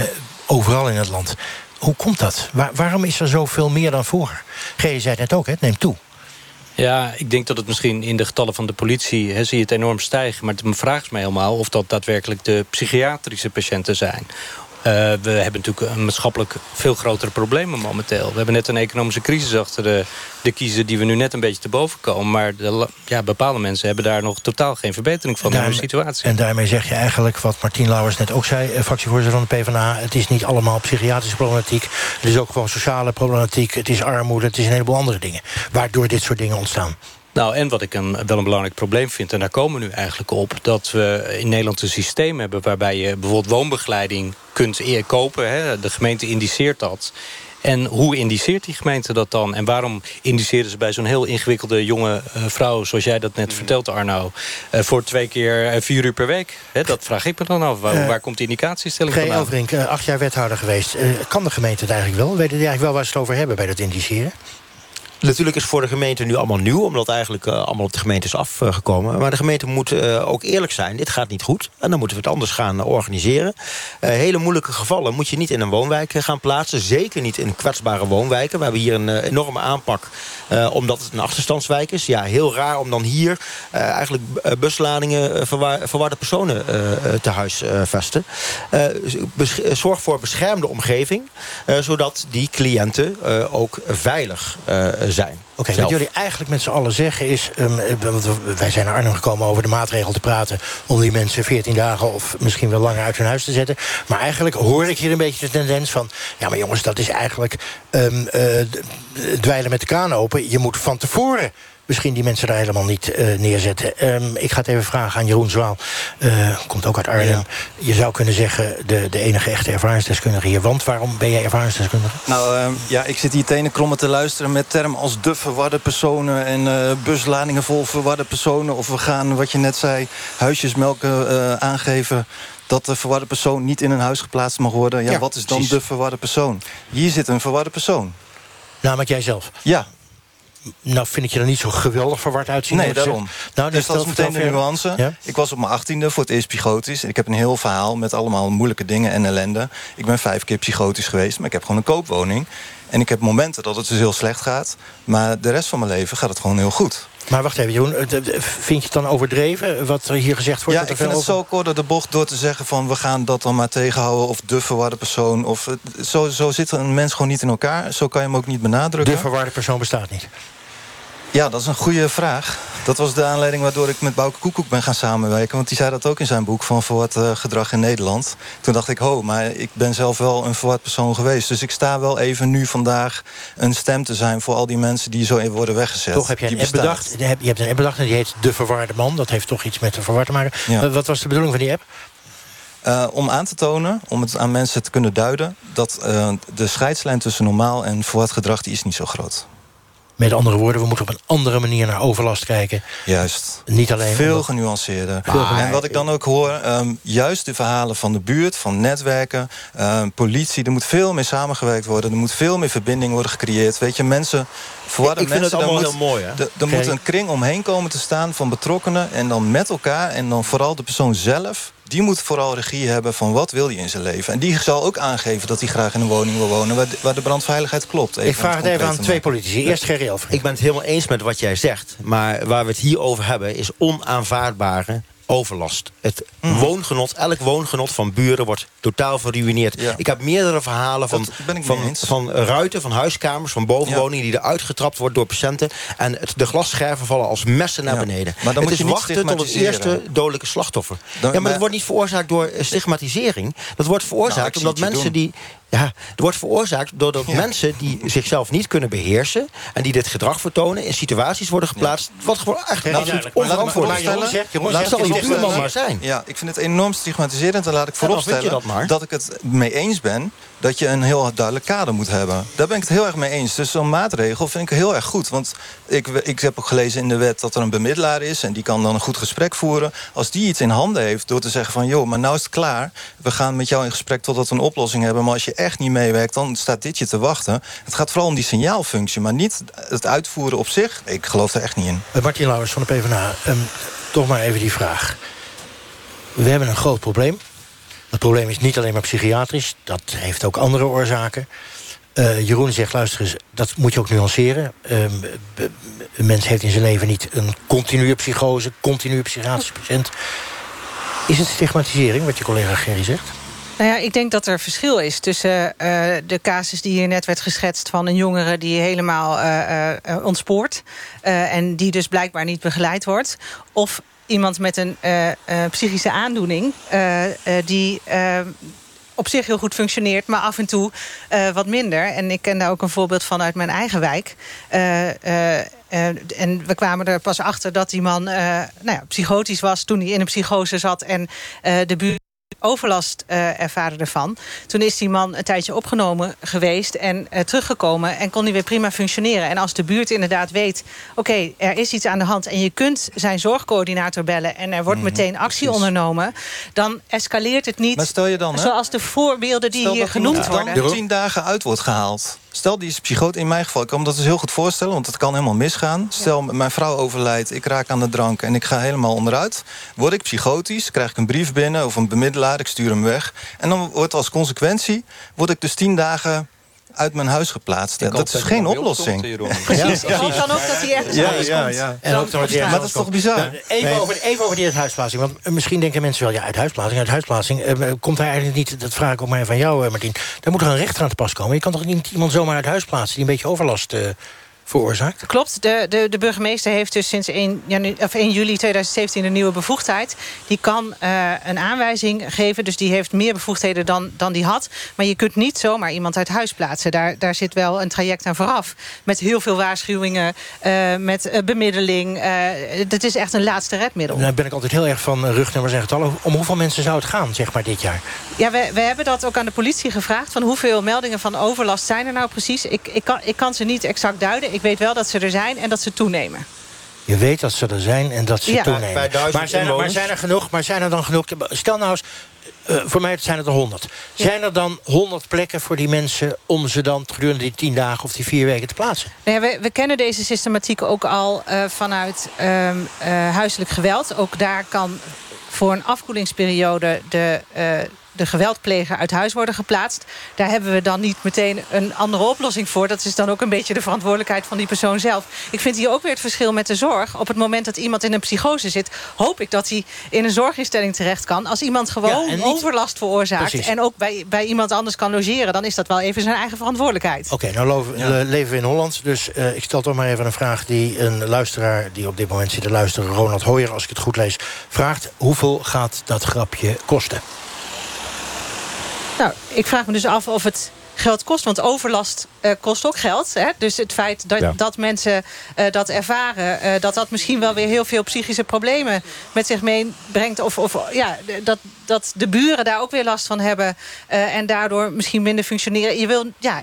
overal in het land. Hoe komt dat? Waar, waarom is er zoveel meer dan vroeger? G, je zei het net ook, hè? het neemt toe. Ja, ik denk dat het misschien in de getallen van de politie... He, zie je het enorm stijgen. Maar de vraag is mij helemaal of dat daadwerkelijk de psychiatrische patiënten zijn. Uh, we hebben natuurlijk een maatschappelijk veel grotere problemen momenteel. We hebben net een economische crisis achter de, de kiezer... die we nu net een beetje te boven komen. Maar de, ja, bepaalde mensen hebben daar nog totaal geen verbetering van in hun situatie. En daarmee zeg je eigenlijk wat Martien Lauwers net ook zei... Eh, fractievoorzitter van de PvdA. Het is niet allemaal psychiatrische problematiek. Het is ook gewoon sociale problematiek. Het is armoede. Het is een heleboel andere dingen. Waardoor dit soort dingen ontstaan. Nou, en wat ik een, wel een belangrijk probleem vind... en daar komen we nu eigenlijk op... dat we in Nederland een systeem hebben... waarbij je bijvoorbeeld woonbegeleiding kunt kopen. Hè? De gemeente indiceert dat. En hoe indiceert die gemeente dat dan? En waarom indiceren ze bij zo'n heel ingewikkelde jonge uh, vrouw... zoals jij dat net mm. vertelt, Arno... Uh, voor twee keer uh, vier uur per week? Dat vraag ik me dan af. Waar, waar komt die indicatiestelling vandaan? G. Elverink, acht jaar wethouder geweest. kan de gemeente het eigenlijk wel? Weten die eigenlijk wel waar ze het over hebben bij dat indiceren? Natuurlijk is voor de gemeente nu allemaal nieuw... omdat eigenlijk uh, allemaal op de gemeente is afgekomen. Maar de gemeente moet uh, ook eerlijk zijn. Dit gaat niet goed. En dan moeten we het anders gaan organiseren. Uh, hele moeilijke gevallen moet je niet in een woonwijk gaan plaatsen. Zeker niet in kwetsbare woonwijken. We hebben hier een enorme aanpak... omdat het een achterstandswijk is. Ja, heel raar om dan hier eigenlijk busladingen... verwarde personen te huisvesten. zorg voor beschermde omgeving. zodat die cliënten ook veilig zijn zijn. Oké, wat jullie eigenlijk met z'n allen zeggen is... Um, wij zijn naar Arnhem gekomen over de maatregel te praten... om die mensen 14 dagen of misschien wel langer uit hun huis te zetten. Maar eigenlijk hoor ik hier een beetje de tendens van... ja, maar jongens, dat is eigenlijk um, uh, dweilen met de kraan open. Je moet van tevoren misschien die mensen daar helemaal niet eh, neerzetten. Ehm, ik ga het even vragen aan Jeroen Zwaal. Eh, komt ook uit Arnhem. Je zou kunnen zeggen, de, de enige echte ervaringsdeskundige hier. Want waarom ben jij ervaringsdeskundige? Nou, ehm, ja, ik zit hier tenen krommen te luisteren met termen als de verwarde personen... en eh, busladingen vol verwarde personen. Of we gaan, wat je net zei, huisjesmelken aangeven dat de verwarde persoon niet in een huis geplaatst mag worden. Ja, Ja, wat is dan precies. de verwarde persoon? Hier zit een verwarde persoon. Namelijk jijzelf? Ja. Nou, vind ik je er niet zo geweldig verward uitzien. Nee, daarom. Nou, dus dat is meteen de nuance. Ja? Ik was op mijn achttiende voor het eerst psychotisch. En ik heb een heel verhaal met allemaal moeilijke dingen en ellende. Ik ben vijf keer psychotisch geweest, maar ik heb gewoon een koopwoning. En ik heb momenten dat het dus heel slecht gaat. Maar de rest van mijn leven gaat het gewoon heel goed. Maar wacht even, Jeroen. eh, Vind je het dan overdreven, wat er hier gezegd wordt? Ja, ik vind het zo kort door de bocht door te zeggen van... we gaan dat dan maar tegenhouden of de verwarde persoon. Of, zo, zo zit een mens gewoon niet in elkaar. Zo kan je hem ook niet benadrukken. De verwarde persoon bestaat niet. Ja, dat is een goede vraag. Dat was de aanleiding waardoor ik met Bouke Koekoek ben gaan samenwerken. Want die zei dat ook in zijn boek van verward eh, gedrag in Nederland. Toen dacht ik, ho, maar ik ben zelf wel een verward persoon geweest. Dus ik sta wel even nu vandaag een stem te zijn... voor al die mensen die zo even worden weggezet. Toch heb je een app bedacht. Je hebt- een app bedacht en die heet De Verwarde Man. Dat heeft toch iets met de verward te maken. Ja. Wat was de bedoeling van die app? Eh, om aan te tonen, om het aan mensen te kunnen duiden... dat eh, de scheidslijn tussen normaal en verward gedrag... die is niet zo groot. Met andere woorden, we moeten op een andere manier naar overlast kijken. Juist. Niet alleen Veel omdat- genuanceerder. En wat ik dan ook hoor, ehm, juist de verhalen van de buurt, van netwerken, ehm, politie, er moet veel meer samengewerkt worden. Er moet veel meer verbinding worden gecreëerd. Weet je, mensen, verwarde Ik vind mensen, het allemaal moet, heel mooi, hè? Er, er moet een kring omheen komen te staan van betrokkenen en dan met elkaar en dan vooral de persoon zelf. Die moet vooral regie hebben van wat wil hij in zijn leven. En die zal ook aangeven dat hij graag in een woning wil wonen... waar de, waar de brandveiligheid klopt. Ik vraag het even aan twee politici. Eerst Gerry Elfrink. Ik ben het helemaal eens met wat jij zegt. Maar waar we het hier over hebben is onaanvaardbare overlast. Het Mhm. woongenot, elk woongenot van buren wordt totaal verruineerd. Ik heb meerdere verhalen van, van, van ruiten, van huiskamers, van bovenwoningen... die eruit getrapt wordt door patiënten. En het, de glasscherven vallen als messen naar Ja. beneden. Maar dan het moet is je wachten tot het eerste dodelijke slachtoffer. Dan- ja, maar maar- het wordt niet veroorzaakt door eh, stigmatisering. Dat wordt Nou, veroorzaakt zie omdat mensen doen. die... Ja, het wordt veroorzaakt doordat mensen die zichzelf niet kunnen beheersen... en die dit gedrag vertonen, in situaties worden geplaatst... wat gewoon echt Nou, absoluut onverantwoord is. Laat zal die buurman maar zijn. Ja, ik vind het enorm stigmatiserend. En laat ik Ja, vooropstellen dat ik het mee eens ben... dat je een heel duidelijk kader moet hebben. Daar ben ik het heel erg mee eens. Dus zo'n maatregel vind ik heel erg goed. Want ik, ik heb ook gelezen in de wet dat er een bemiddelaar is... en die kan dan een goed gesprek voeren. Als die iets in handen heeft door te zeggen van... joh, maar nou is het klaar. We gaan met jou in gesprek totdat we een oplossing hebben. Maar als je echt niet meewerkt, dan staat dit je te wachten. Het gaat vooral om die signaalfunctie, maar niet het uitvoeren op zich. Ik geloof er echt niet in. Eh, Martin Lauwers van de PvdA. Ehm, toch maar even die vraag. We hebben een groot probleem. Dat probleem is niet alleen maar psychiatrisch. Dat heeft ook andere oorzaken. Eh, Jeroen zegt, luister eens, dat moet je ook nuanceren. Ehm, een mens heeft in zijn leven niet een continue psychose... continue psychiatrische patiënt. Is het stigmatisering, wat je collega Gerry zegt? Nou ja, ik denk dat er verschil is tussen eh, de casus die hier net werd geschetst... van een jongere die helemaal eh, ontspoort... en die dus blijkbaar niet begeleid wordt... of iemand met een eh, eh, psychische aandoening... eh, die op zich heel goed functioneert, maar af en toe wat minder. En ik ken daar ook een voorbeeld van uit mijn eigen wijk. En we kwamen er pas achter dat die man nou ja, psychotisch was... toen hij in een psychose zat en de buurt overlast eh ervaren ervan. Toen is die man een tijdje opgenomen geweest en eh, teruggekomen... en kon hij weer prima functioneren. En als de buurt inderdaad weet... oké, er is iets aan de hand en je kunt zijn zorgcoördinator bellen... en er wordt meteen actie ondernomen... dan escaleert het niet Maar stel je dan, zoals de voorbeelden die Stel hier dat genoemd worden. tien dagen uit wordt gehaald. Stel, die is psychoot in mijn geval. Ik kan me dat dus heel goed voorstellen, want het kan helemaal misgaan. Stel, mijn vrouw overlijdt, ik raak aan de drank en ik ga helemaal onderuit. Word ik psychotisch, krijg ik een brief binnen of een bemiddelaar, ik stuur hem weg. En dan wordt als consequentie, word ik dus tien dagen uit mijn huis geplaatst. dat is geen oplossing. [laughs] Precies, ik hoop dan ook dat hij ergens Ja, ja, ja. En ook hij Maar dat is toch bizar? Even, Nee. over, even over die uithuisplaatsing. Want eh, misschien denken mensen wel, ja, uithuisplaatsing, uithuisplaatsing. eh, komt daar eigenlijk niet, dat vraag ik ook maar van jou, eh, Martien. Daar moet er een rechter aan te pas komen. Je kan toch niet iemand zomaar uit huis plaatsen... die een beetje overlast eh, veroorzaakt? Klopt. De, de, de burgemeester heeft dus sinds 1, janu of 1 juli 2017 een nieuwe bevoegdheid. Die kan uh, een aanwijzing geven. Dus die heeft meer bevoegdheden dan, dan die had. Maar je kunt niet zomaar iemand uit huis plaatsen. Daar, daar zit wel een traject aan vooraf. Met heel veel waarschuwingen. Uh, met uh, bemiddeling. Het is echt een laatste redmiddel. Dan ben ik altijd heel erg van rugnummers en getallen. Om hoeveel mensen zou het gaan, zeg maar, dit jaar? Ja, we, we hebben dat ook aan de politie gevraagd. Van hoeveel meldingen van overlast zijn er nou precies? Ik, ik, kan, ik kan ze niet exact duiden. Ik weet wel dat ze er zijn en dat ze toenemen. Je weet dat ze er zijn en dat ze Ja. toenemen. Bij duizend maar, zijn er, maar zijn er genoeg? Maar zijn er dan genoeg? Stel nou eens, eh, voor mij zijn het er 100. Zijn er dan 100 plekken voor die mensen om ze dan gedurende die 10 dagen of die vier weken te plaatsen? Nou ja, we, we kennen deze systematiek ook al eh, vanuit ehm, eh, huiselijk geweld. Ook daar kan voor een afkoelingsperiode de, eh, de geweldpleger uit huis worden geplaatst. Daar hebben we dan niet meteen een andere oplossing voor. Dat is dan ook een beetje de verantwoordelijkheid van die persoon zelf. Ik vind hier ook weer het verschil met de zorg. Op het moment dat iemand in een psychose zit... hoop ik dat hij in een zorginstelling terecht kan. Als iemand gewoon Ja, en niet- overlast veroorzaakt... Precies. en ook bij, bij iemand anders kan logeren... dan is dat wel even zijn eigen verantwoordelijkheid. Oké, nou leven we in Holland. Dus eh, ik stel toch maar even een vraag die een luisteraar... die op dit moment zit te luisteren, Ronald Hoyer, als ik het goed lees... vraagt, hoeveel gaat dat grapje kosten? Nou, ik vraag me dus af of het geld kost. Want overlast eh, kost ook geld. Hè? Dus het feit dat, Ja. dat mensen eh, dat ervaren... eh, dat dat misschien wel weer heel veel psychische problemen met zich meebrengt. Of, of ja, dat, dat de buren daar ook weer last van hebben... eh, en daardoor misschien minder functioneren. Je wil, ja,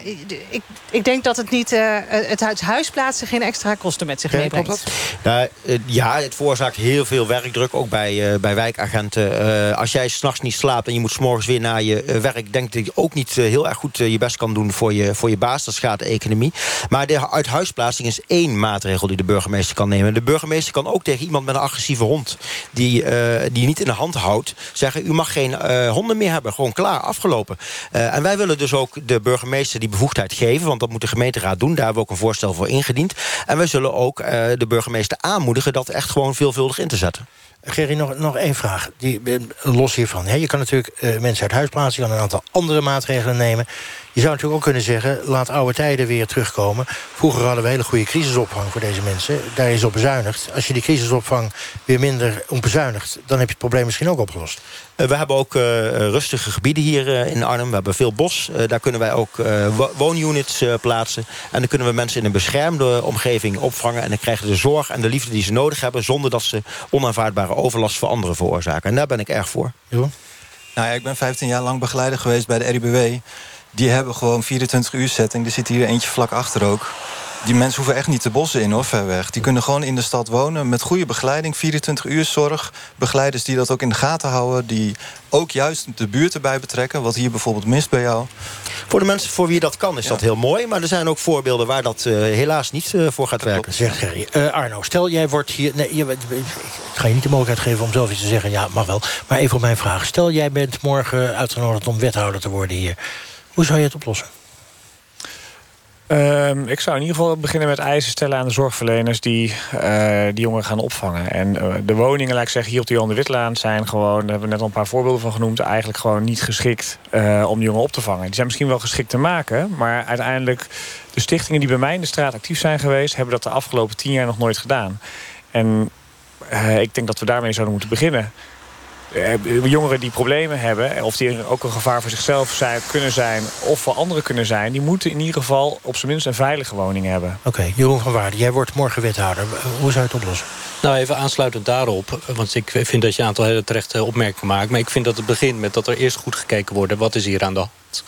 ik, ik denk dat het niet... eh, het uit huis plaatsen geen extra kosten met zich meebrengt. Nou, ja, het veroorzaakt heel veel werkdruk, ook bij, eh, bij wijkagenten. Eh, als jij s'nachts niet slaapt en je moet s'morgens weer naar je werk... denk ik dat je ook niet heel erg goed je best kan doen voor je, voor je baas. Schaadt de economie. Maar de uithuisplaatsing is één maatregel die de burgemeester kan nemen. De burgemeester kan ook tegen iemand met een agressieve hond... die, eh, die niet in de hand houdt, zeggen... u mag geen eh, honden meer hebben. Gewoon klaar, afgelopen. Eh, en wij willen dus ook de burgemeester die bevoegdheid geven... want dat moet de gemeenteraad doen. Daar hebben we ook een voorstel voor ingediend. En wij zullen ook de burgemeester aanmoedigen... dat echt gewoon veelvuldig in te zetten. Gerry, nog, nog één vraag. Die, los hiervan. Hè? Je kan natuurlijk mensen uit huis plaatsen. Een aantal andere maatregelen nemen. Je zou natuurlijk ook kunnen zeggen... laat oude tijden weer terugkomen. Vroeger hadden we hele goede crisisopvang voor deze mensen. Daar is op bezuinigd. Als je die crisisopvang weer minder op bezuinigt... dan heb je het probleem misschien ook opgelost. Eh, we hebben ook eh, rustige gebieden hier eh, in Arnhem. We hebben veel bos. Eh, daar kunnen wij ook eh, wo- woonunits eh, plaatsen. En dan kunnen we mensen in een beschermde omgeving opvangen. En dan krijgen ze de zorg en de liefde die ze nodig hebben... zonder dat ze onaanvaardbare overlast voor anderen veroorzaken. En daar ben ik erg voor. Nou ja, ik ben 15 jaar lang begeleider geweest bij de RIBW. Die hebben gewoon 24 uur setting. Er zit hier eentje vlak achter ook. Die mensen hoeven echt niet de bossen in, hoor, ver weg. Die kunnen gewoon in de stad wonen met goede begeleiding. 24 uur zorg. Begeleiders die dat ook in de gaten houden. Die ook juist de buurt erbij betrekken. Wat hier bijvoorbeeld mist bij jou. Voor de mensen voor wie dat kan is dat heel mooi. Maar er zijn ook voorbeelden waar dat eh, helaas niet eh, voor gaat werken. Zegt Gerry. Eh, Arno, stel jij wordt hier... Nee, je, ik ga je niet de mogelijkheid geven om zelf iets te zeggen. Ja, mag wel. Maar even op mijn vraag. Stel jij bent morgen uitgenodigd om wethouder te worden hier. Hoe zou je het oplossen? Ehm, ik zou in ieder geval beginnen met eisen stellen aan de zorgverleners die eh, die jongeren gaan opvangen. En eh, de woningen, laat ik zeggen, hier op de Johan de Witlaan zijn gewoon, daar hebben we net al een paar voorbeelden van genoemd, eigenlijk gewoon niet geschikt eh, om jongeren op te vangen. Die zijn misschien wel geschikt te maken, maar uiteindelijk de stichtingen die bij mij in de straat actief zijn geweest, hebben dat de afgelopen tien jaar nog nooit gedaan. En ik denk dat we daarmee zouden moeten beginnen. Eh, jongeren die problemen hebben, of die ook een gevaar voor zichzelf zijn, kunnen zijn, of voor anderen kunnen zijn, die moeten in ieder geval op zijn minst een veilige woning hebben. Oké, Jeroen van Waarden, jij wordt morgen wethouder. Hoe zou je het oplossen? Nou, even aansluitend daarop. Want ik vind dat je een aantal hele terechte opmerkingen maakt. Maar ik vind dat het begint met dat er eerst goed gekeken wordt... wat is hier aan de hand.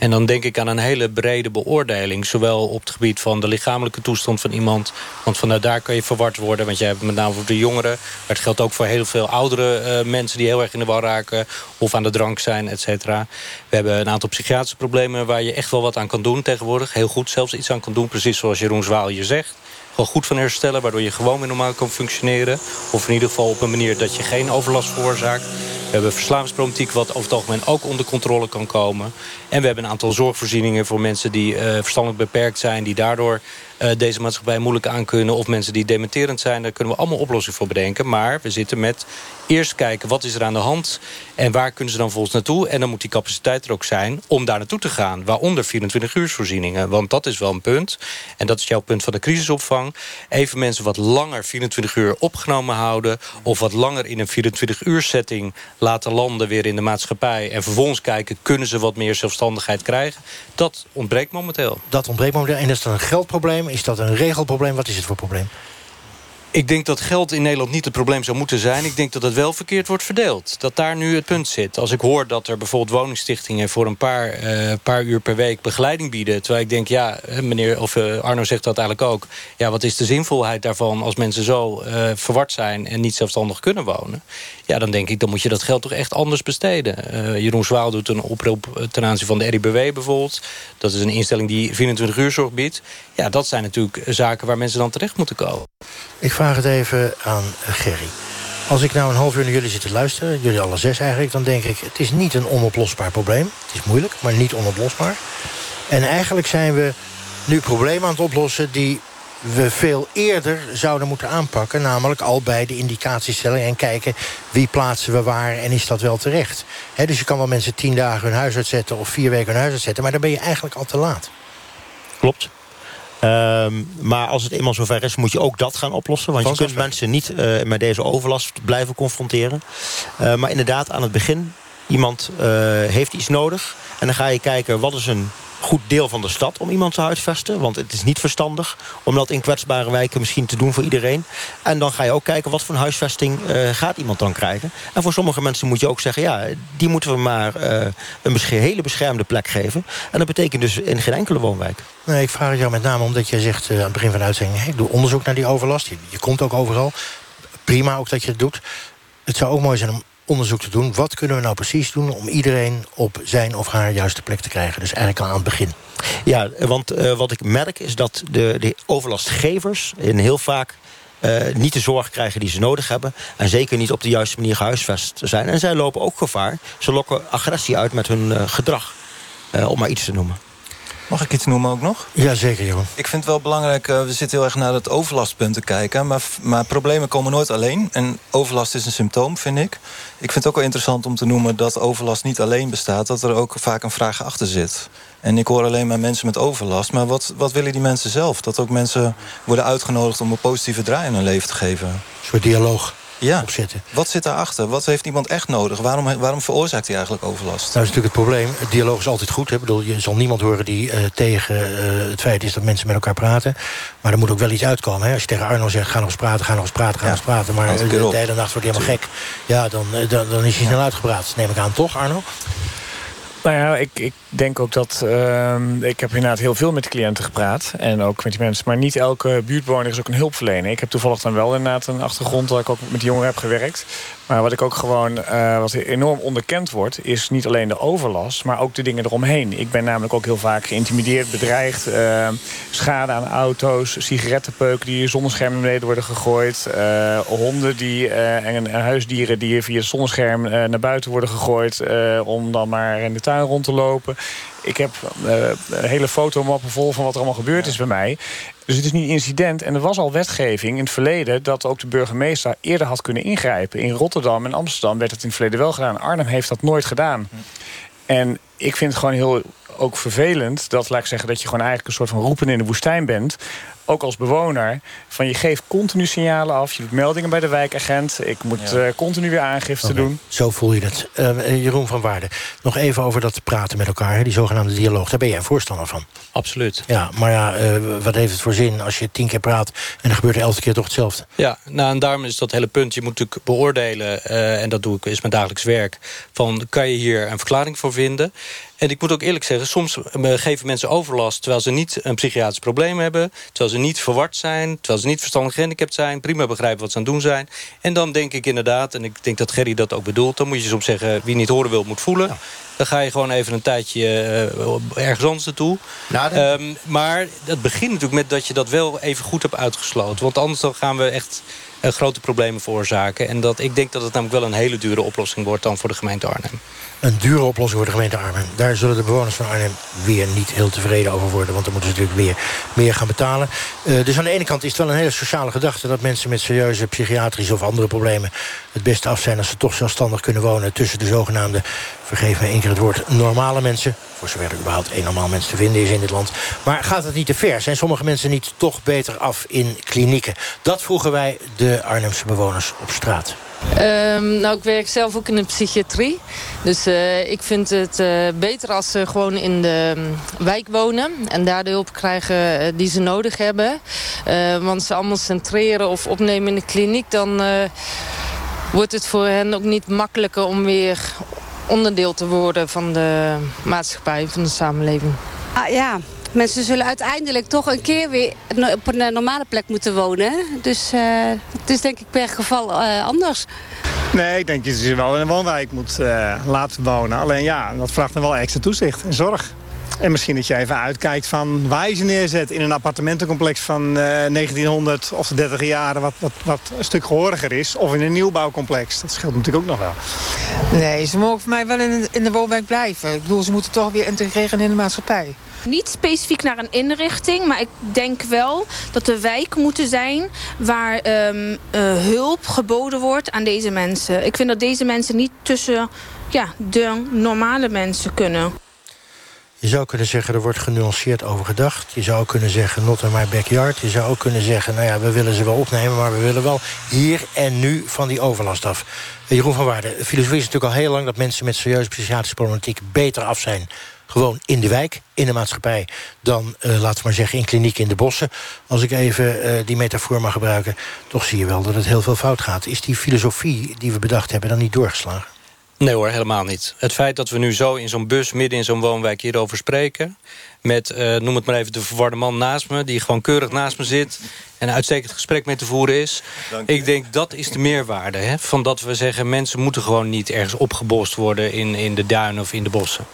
En dan denk ik aan een hele brede beoordeling. Zowel op het gebied van de lichamelijke toestand van iemand. Want vanuit daar kan je verward worden. Want jij hebt met name voor de jongeren. Maar het geldt ook voor heel veel oudere eh, mensen... die heel erg in de war raken. Of aan de drank zijn, et cetera. We hebben een aantal psychiatrische problemen... waar je echt wel wat aan kan doen tegenwoordig. Heel goed zelfs iets aan kan doen. Precies zoals Jeroen Zwaal je zegt gewoon goed van herstellen... waardoor je gewoon weer normaal kan functioneren. Of in ieder geval op een manier dat je geen overlast veroorzaakt. We hebben verslavingsproblematiek wat over het algemeen ook onder controle kan komen. En we hebben een aantal zorgvoorzieningen voor mensen die eh, verstandelijk beperkt zijn... die daardoor deze maatschappij moeilijk aankunnen... of mensen die dementerend zijn, daar kunnen we allemaal oplossingen voor bedenken. Maar we zitten met eerst kijken wat is er aan de hand... en waar kunnen ze dan volgens naartoe. En dan moet die capaciteit er ook zijn om daar naartoe te gaan. Waaronder 24-uursvoorzieningen. Want dat is wel een punt. En dat is jouw punt van de crisisopvang. Even mensen wat langer 24 uur opgenomen houden... of wat langer in een 24-uur setting laten landen weer in de maatschappij... en vervolgens kijken, kunnen ze wat meer zelfstandigheid krijgen? Dat ontbreekt momenteel. Dat ontbreekt momenteel. En is dat een geldprobleem? Is dat een regelprobleem? Wat is het voor probleem? Ik denk dat geld in Nederland niet het probleem zou moeten zijn. Ik denk dat het wel verkeerd wordt verdeeld. Dat daar nu het punt zit. Als ik hoor dat er bijvoorbeeld woningstichtingen... voor een paar, eh, paar uur per week begeleiding bieden... terwijl ik denk, ja, meneer, of uh, Arno zegt dat eigenlijk ook... ja, wat is de zinvolheid daarvan als mensen zo uh, verward zijn... en niet zelfstandig kunnen wonen? Ja, dan denk ik, dan moet je dat geld toch echt anders besteden. Jeroen Zwaal doet een oproep ten aanzien van de RIBW bijvoorbeeld. Dat is een instelling die 24 uur zorg biedt. Ja, dat zijn natuurlijk zaken waar mensen dan terecht moeten komen. Ik vraag het even aan Gerry. Als ik nou een half uur naar jullie zit te luisteren... jullie alle zes eigenlijk, dan denk ik... het is niet een onoplosbaar probleem. Het is moeilijk, maar niet onoplosbaar. En eigenlijk zijn we nu problemen aan het oplossen... die we veel eerder zouden moeten aanpakken. Namelijk al bij de indicatiestelling en kijken... wie plaatsen we waar en is dat wel terecht. dus je kan wel mensen tien dagen hun huis uitzetten... of vier weken hun huis uitzetten, maar dan ben je eigenlijk al te laat. Klopt. Um, maar als het eenmaal zover is, moet je ook dat gaan oplossen. Want je kunt mensen niet uh, met deze overlast blijven confronteren. Uh, maar inderdaad, aan het begin, iemand uh, heeft iets nodig. En dan ga je kijken, wat is een goed deel van de stad om iemand te huisvesten. Want het is niet verstandig om dat in kwetsbare wijken misschien te doen voor iedereen. En dan ga je ook kijken wat voor een huisvesting uh, gaat iemand dan krijgen. En voor sommige mensen moet je ook zeggen... ja, die moeten we maar uh, een besche hele beschermde plek geven. En dat betekent dus in geen enkele woonwijk. Nee, ik vraag het jou met name omdat jij zegt uh, aan het begin van de uitzending... ik doe onderzoek naar die overlast. Je, je komt ook overal. Prima ook dat je het doet. Het zou ook mooi zijn om onderzoek te doen. Wat kunnen we nou precies doen om iedereen op zijn of haar juiste plek te krijgen? Dus eigenlijk al aan het begin. Ja, want uh, wat ik merk is dat de, de overlastgevers in heel vaak uh, niet de zorg krijgen die ze nodig hebben. En zeker niet op de juiste manier gehuisvest zijn. En zij lopen ook gevaar. Ze lokken agressie uit met hun uh, gedrag. om maar iets te noemen. Mag ik iets noemen ook nog? Ja, zeker, Jeroen. Ik vind het wel belangrijk, uh, we zitten heel erg naar het overlastpunt te kijken... Maar, maar problemen komen nooit alleen. En overlast is een symptoom, vind ik. Ik vind het ook wel interessant om te noemen dat overlast niet alleen bestaat... dat er ook vaak een vraag achter zit. En ik hoor alleen maar mensen met overlast. Maar wat, wat willen die mensen zelf? Dat ook mensen worden uitgenodigd om een positieve draai in hun leven te geven. Een soort dialoog ja. Wat zit daarachter? Wat heeft iemand echt nodig? Waarom, waarom veroorzaakt hij eigenlijk overlast? Nou, dat is natuurlijk het probleem. Het dialoog is altijd goed. Hè? Ik bedoel, je zal niemand horen die uh, tegen uh, het feit is dat mensen met elkaar praten. Maar er moet ook wel iets uitkomen. Hè? Als je tegen Arno zegt, ga nog eens praten, ga nog eens praten, ga nog eens praten. Maar de, de hele nacht wordt hij helemaal gek. Ja, dan, dan, dan is hij snel uitgepraat. Neem ik aan, toch Arno? Nou ja, ik, ik denk ook dat... Uh, ik heb inderdaad heel veel met cliënten gepraat. En ook met die mensen. Maar niet elke buurtbewoner is ook een hulpverlener. Ik heb toevallig dan wel inderdaad een achtergrond... dat ik ook met jongeren heb gewerkt. Maar wat ik ook gewoon... Uh, wat enorm onderkend wordt... is niet alleen de overlast, maar ook de dingen eromheen. Ik ben namelijk ook heel vaak geïntimideerd, bedreigd. Uh, schade aan auto's, sigarettenpeuken die zonneschermen naar beneden worden gegooid. Uh, honden die, en, en, huisdieren die via het zonnescherm naar buiten worden gegooid... om dan maar in de tuin rond te lopen. Ik heb een hele fotomappen vol van wat er allemaal gebeurd is bij mij. Dus het is niet incident. En er was al wetgeving in het verleden... dat ook de burgemeester eerder had kunnen ingrijpen. In Rotterdam en Amsterdam werd het in het verleden wel gedaan. Arnhem heeft dat nooit gedaan. En ik vind het gewoon heel ook vervelend... dat, laat ik zeggen, dat je gewoon eigenlijk een soort van roepen in de woestijn bent ook als bewoner, van je geeft continu signalen af. Je doet meldingen bij de wijkagent. Ik moet ja. uh, continu weer aangifte okay. doen. Zo voel je het. Uh, Jeroen van Waarde, nog even over dat praten met elkaar. Hè, die zogenaamde dialoog. Daar ben jij een voorstander van. Absoluut. Ja, maar ja, uh, wat heeft het voor zin als je tien keer praat... en dan gebeurt er elke keer toch hetzelfde? Ja, nou en daarom is dat hele punt. Je moet natuurlijk beoordelen, en dat doe ik, is mijn dagelijks werk... van kan je hier een verklaring voor vinden... En ik moet ook eerlijk zeggen, soms geven mensen overlast... terwijl ze niet een psychiatrisch probleem hebben... terwijl ze niet verward zijn, terwijl ze niet verstandig gehandicapt zijn... prima begrijpen wat ze aan het doen zijn. En dan denk ik inderdaad, en ik denk dat Gerry dat ook bedoelt... dan moet je soms zeggen, wie niet horen wil, moet voelen. Dan ga je gewoon even een tijdje uh, ergens anders naartoe. Nou, um, maar het begint natuurlijk met dat je dat wel even goed hebt uitgesloten. Want anders dan gaan we echt uh, grote problemen veroorzaken. En dat, ik denk dat het namelijk wel een hele dure oplossing wordt dan voor de gemeente Arnhem. Een dure oplossing voor de gemeente Arnhem. Daar zullen de bewoners van Arnhem weer niet heel tevreden over worden. Want dan moeten ze natuurlijk weer meer gaan betalen. Uh, dus aan de ene kant is het wel een hele sociale gedachte... dat mensen met serieuze psychiatrische of andere problemen... het beste af zijn als ze toch zelfstandig kunnen wonen... tussen de zogenaamde, vergeef me één keer het woord, normale mensen. Voor zover er überhaupt één normaal mens te vinden is in dit land. Maar gaat het niet te ver? Zijn sommige mensen niet toch beter af in klinieken? Dat vroegen wij de Arnhemse bewoners op straat. Um, nou, ik werk zelf ook in de psychiatrie. Dus uh, ik vind het uh, beter als ze gewoon in de um, wijk wonen... en daar de hulp krijgen uh, die ze nodig hebben. want ze allemaal centreren of opnemen in de kliniek... dan wordt het voor hen ook niet makkelijker om weer onderdeel te worden... van de maatschappij, van de samenleving. Ah, ja, Mensen zullen uiteindelijk toch een keer weer op een normale plek moeten wonen. Dus uh, het is denk ik per geval uh, anders. Nee, ik denk dat je ze wel in een woonwijk moet uh, laten wonen. Alleen ja, dat vraagt dan wel extra toezicht en zorg. En misschien dat je even uitkijkt van waar je ze neerzet... in een appartementencomplex van 1900 of de 30 jaren... Wat, wat, wat een stuk gehoriger is. Of in een nieuwbouwcomplex. Dat scheelt natuurlijk ook nog wel. Nee, ze mogen voor mij wel in, in de woonwijk blijven. Ik bedoel, ze moeten toch weer integreren in de maatschappij. Niet specifiek naar een inrichting, maar ik denk wel dat er wijken moeten zijn waar um, uh, hulp geboden wordt aan deze mensen. Ik vind dat deze mensen niet tussen ja, de normale mensen kunnen. Je zou kunnen zeggen, er wordt genuanceerd over gedacht. Je zou kunnen zeggen, not in my backyard. Je zou ook kunnen zeggen, nou ja, we willen ze wel opnemen... maar we willen wel hier en nu van die overlast af. Jeroen van Waarde, filosofie is natuurlijk al heel lang... dat mensen met serieuze psychiatrische problematiek beter af zijn gewoon in de wijk, in de maatschappij... dan, uh, laten we maar zeggen, in kliniek in de bossen. Als ik even uh, die metafoor mag gebruiken... toch zie je wel dat het heel veel fout gaat. Is die filosofie die we bedacht hebben dan niet doorgeslagen? Nee hoor, helemaal niet. Het feit dat we nu zo in zo'n bus midden in zo'n woonwijk hierover spreken... met, uh, noem het maar even, de verwarde man naast me... die gewoon keurig naast me zit en een uitstekend gesprek mee te voeren is. Ik denk dat is de meerwaarde. Hè, van dat we zeggen, mensen moeten gewoon niet ergens opgebost worden... in, in de duinen of in de bossen.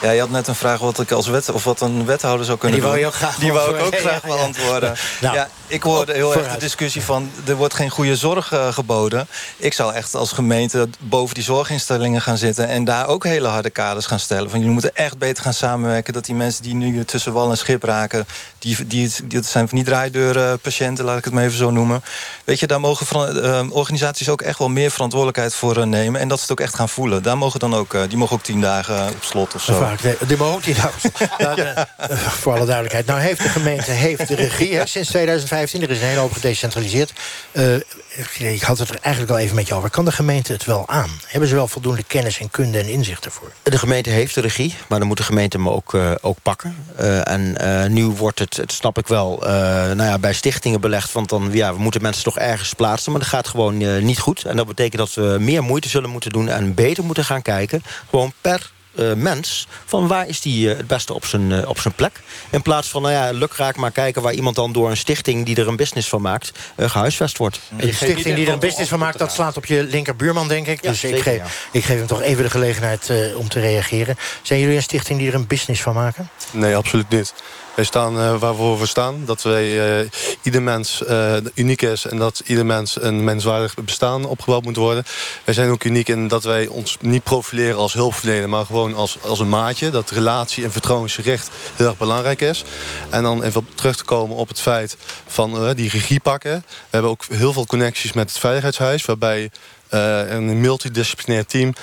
Ja, je had net een vraag wat ik als wet of wat een wethouder zou kunnen die doen. Wou je ook graag die wou ik ook graag ja, ja. beantwoorden. Nou, ja, ik hoorde heel vooruit. erg de discussie van... er wordt geen goede zorg uh, geboden. Ik zou echt als gemeente boven die zorginstellingen gaan zitten... en daar ook hele harde kaders gaan stellen. Van, jullie moeten echt beter gaan samenwerken... dat die mensen die nu tussen wal en schip raken... die, die, dat zijn van die draaideuren patiënten, laat ik het maar even zo noemen. Weet je, daar mogen uh, organisaties ook echt wel meer verantwoordelijkheid voor uh, nemen... en dat ze het ook echt gaan voelen. Daar mogen dan ook, die mogen ook tien dagen op slot of zo. Vaak, nee, die mogen ook tien dagen op slot. [laughs] nou, voor alle duidelijkheid. Nou heeft de gemeente heeft de regie hè, sinds [laughs] 2015. Er is een hele hoop gedecentraliseerd. Uh, ik had het er eigenlijk al even met je over. Kan de gemeente het wel aan? Hebben ze wel voldoende kennis en kunde en inzicht ervoor? De gemeente heeft de regie, maar dan moet de gemeente hem ook, uh, ook pakken. Uh, en nu wordt het, het snap ik wel, nou ja, bij stichtingen belegd... want dan, ja, we moeten mensen toch ergens plaatsen... maar dat gaat gewoon niet goed. En dat betekent dat we meer moeite zullen moeten doen... en beter moeten gaan kijken, gewoon per uh, mens... van waar is die uh, het beste op zijn, uh, op zijn plek. In plaats van, nou ja, lukraak maar kijken... waar iemand dan door een stichting die er een business van maakt... gehuisvest wordt. En die stichting die er een business van maakt... dat slaat op je linkerbuurman, denk ik. Ja, dus zeker, ik, geef, ja. ik geef hem toch even de gelegenheid om te reageren. Zijn jullie een stichting die er een business van maken? Nee, absoluut niet. Wij staan uh, waarvoor we staan. Dat wij, uh, ieder mens uh, uniek is en dat ieder mens een menswaardig bestaan opgebouwd moet worden. Wij zijn ook uniek in dat wij ons niet profileren als hulpverlener, maar gewoon als, als een maatje. Dat relatie en vertrouwensgericht heel erg belangrijk is. En dan even terug te komen op het feit van die regie pakken. We hebben ook heel veel connecties met het Veiligheidshuis, waarbij een multidisciplinair team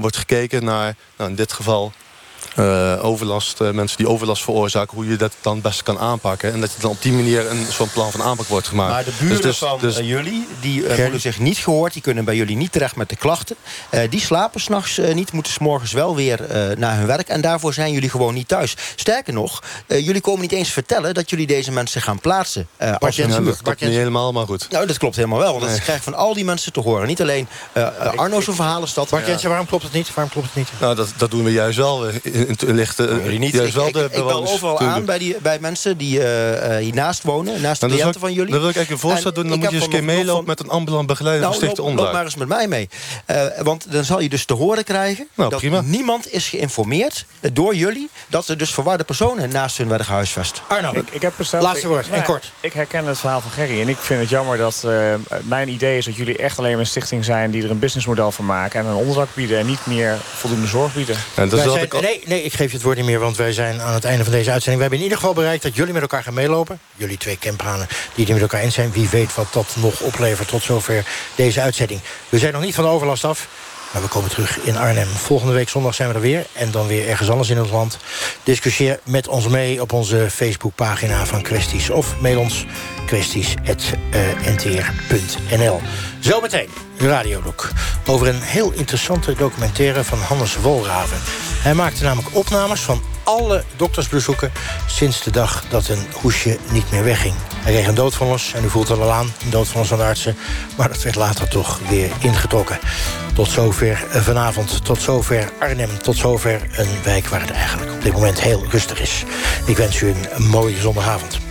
wordt gekeken naar, nou in dit geval uh, overlast, uh, mensen die overlast veroorzaken... hoe je dat dan het beste kan aanpakken. En dat je dan op die manier een zo'n plan van aanpak wordt gemaakt. Maar de buren dus, van dus, uh, jullie, die voelen zich niet gehoord... die kunnen bij jullie niet terecht met de klachten. die slapen s'nachts niet, moeten s'morgens wel weer naar hun werk... en daarvoor zijn jullie gewoon niet thuis. Sterker nog, jullie komen niet eens vertellen... dat jullie deze mensen gaan plaatsen als ja, Dat klopt niet helemaal, maar goed. Nou, dat klopt helemaal wel, want nee. dat krijg je van al die mensen te horen. Niet alleen Arno's verhaal is dat. Bart Jensen, waarom klopt het niet? Waarom klopt het niet? Nou, dat, dat doen we juist wel. We, in, in ligt niet. juist wel ik, de ik, ik bel overal aan bij, die, bij mensen die uh, hiernaast wonen, naast de Nou, cliënten van jullie. Dan wil ik eigenlijk een voorstel doen, dan moet je eens een keer meelopen met een ambulant begeleider nou, van Stichting loop, maar eens met mij mee. Uh, want dan zal je dus te horen krijgen nou, dat prima. niemand is geïnformeerd door jullie dat er dus verwarde personen naast hun werden gehuisvest. Arno, ik, ik heb laatste woord, ik, en kort. Ik herken het verhaal van Gerry en ik vind het jammer dat uh, mijn idee is dat jullie echt alleen een stichting zijn die er een businessmodel van maken en een onderdak bieden en niet meer voldoende zorg bieden. En dat zijn, ik al... nee, ik geef je het woord niet meer, want wij zijn aan het einde van deze uitzending. We hebben in ieder geval bereikt dat jullie met elkaar gaan meelopen. Jullie twee campanen die het met elkaar eens zijn. Wie weet wat dat nog oplevert tot zover deze uitzending. We zijn nog niet van de overlast af. Maar we komen terug in Arnhem. Volgende week zondag zijn we er weer. En dan weer ergens anders in ons land. Discussieer met ons mee op onze Facebookpagina van Kwesties. Of mail ons kwesties.ntr.nl. Zometeen, Radiolog. Over een heel interessante documentaire van Hannes Wolraven. Hij maakte namelijk opnames van alle doktersbezoeken... sinds de dag dat een hoesje niet meer wegging. Hij kreeg een doodvonnis en u voelt het al aan, een doodvonnis van de artsen. Maar dat werd later toch weer ingetrokken. Tot zover vanavond, tot zover Arnhem, tot zover een wijk waar het eigenlijk op dit moment heel rustig is. Ik wens u een mooie zondagavond.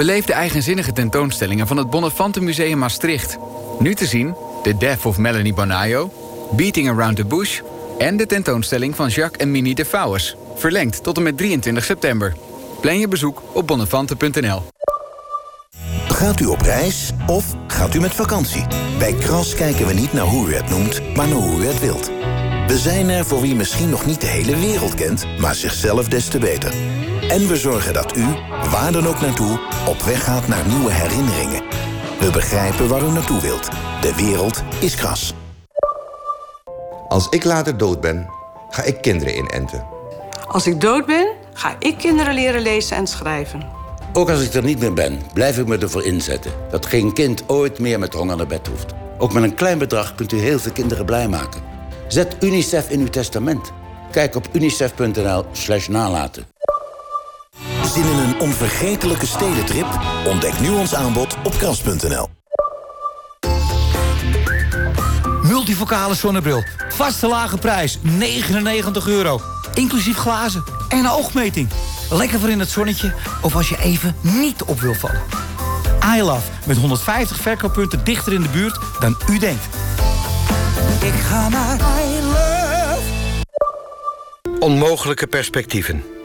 Beleef de eigenzinnige tentoonstellingen van het Bonnefante Museum Maastricht. Nu te zien The Death of Melanie Bonaio, Beating Around the Bush... en de tentoonstelling van Jacques en Mini de Vouwers. Verlengd tot en met 23 september. Plan je bezoek op bonnefante.nl. Gaat u op reis of gaat u met vakantie? Bij Kras kijken we niet naar hoe u het noemt, maar naar hoe u het wilt. We zijn er voor wie misschien nog niet de hele wereld kent... maar zichzelf des te beter. En we zorgen dat u, waar dan ook naartoe, op weg gaat naar nieuwe herinneringen. We begrijpen waar u naartoe wilt. De wereld is kras. Als ik later dood ben, ga ik kinderen inenten. Als ik dood ben, ga ik kinderen leren lezen en schrijven. Ook als ik er niet meer ben, blijf ik me ervoor inzetten... dat geen kind ooit meer met honger naar bed hoeft. Ook met een klein bedrag kunt u heel veel kinderen blij maken. Zet UNICEF in uw testament. Kijk op unicef.nl slash nalaten. Zin in een onvergetelijke stedentrip? Ontdek nu ons aanbod op kras.nl. Multifocale zonnebril. Vaste lage prijs. 99 euro. Inclusief glazen en een oogmeting. Lekker voor in het zonnetje of als je even niet op wil vallen. iLove met 150 verkooppunten dichter in de buurt dan u denkt. Ik ga naar iLove. Onmogelijke perspectieven.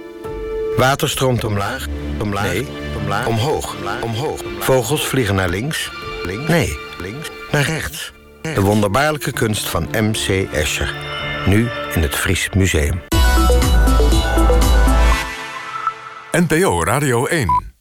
Water stroomt omlaag, omlaag, nee, omlaag, omhoog, omhoog. Vogels vliegen naar links, links, nee, links, naar rechts. De wonderbaarlijke kunst van M.C. Escher. Nu in het Fries Museum. NPO Radio 1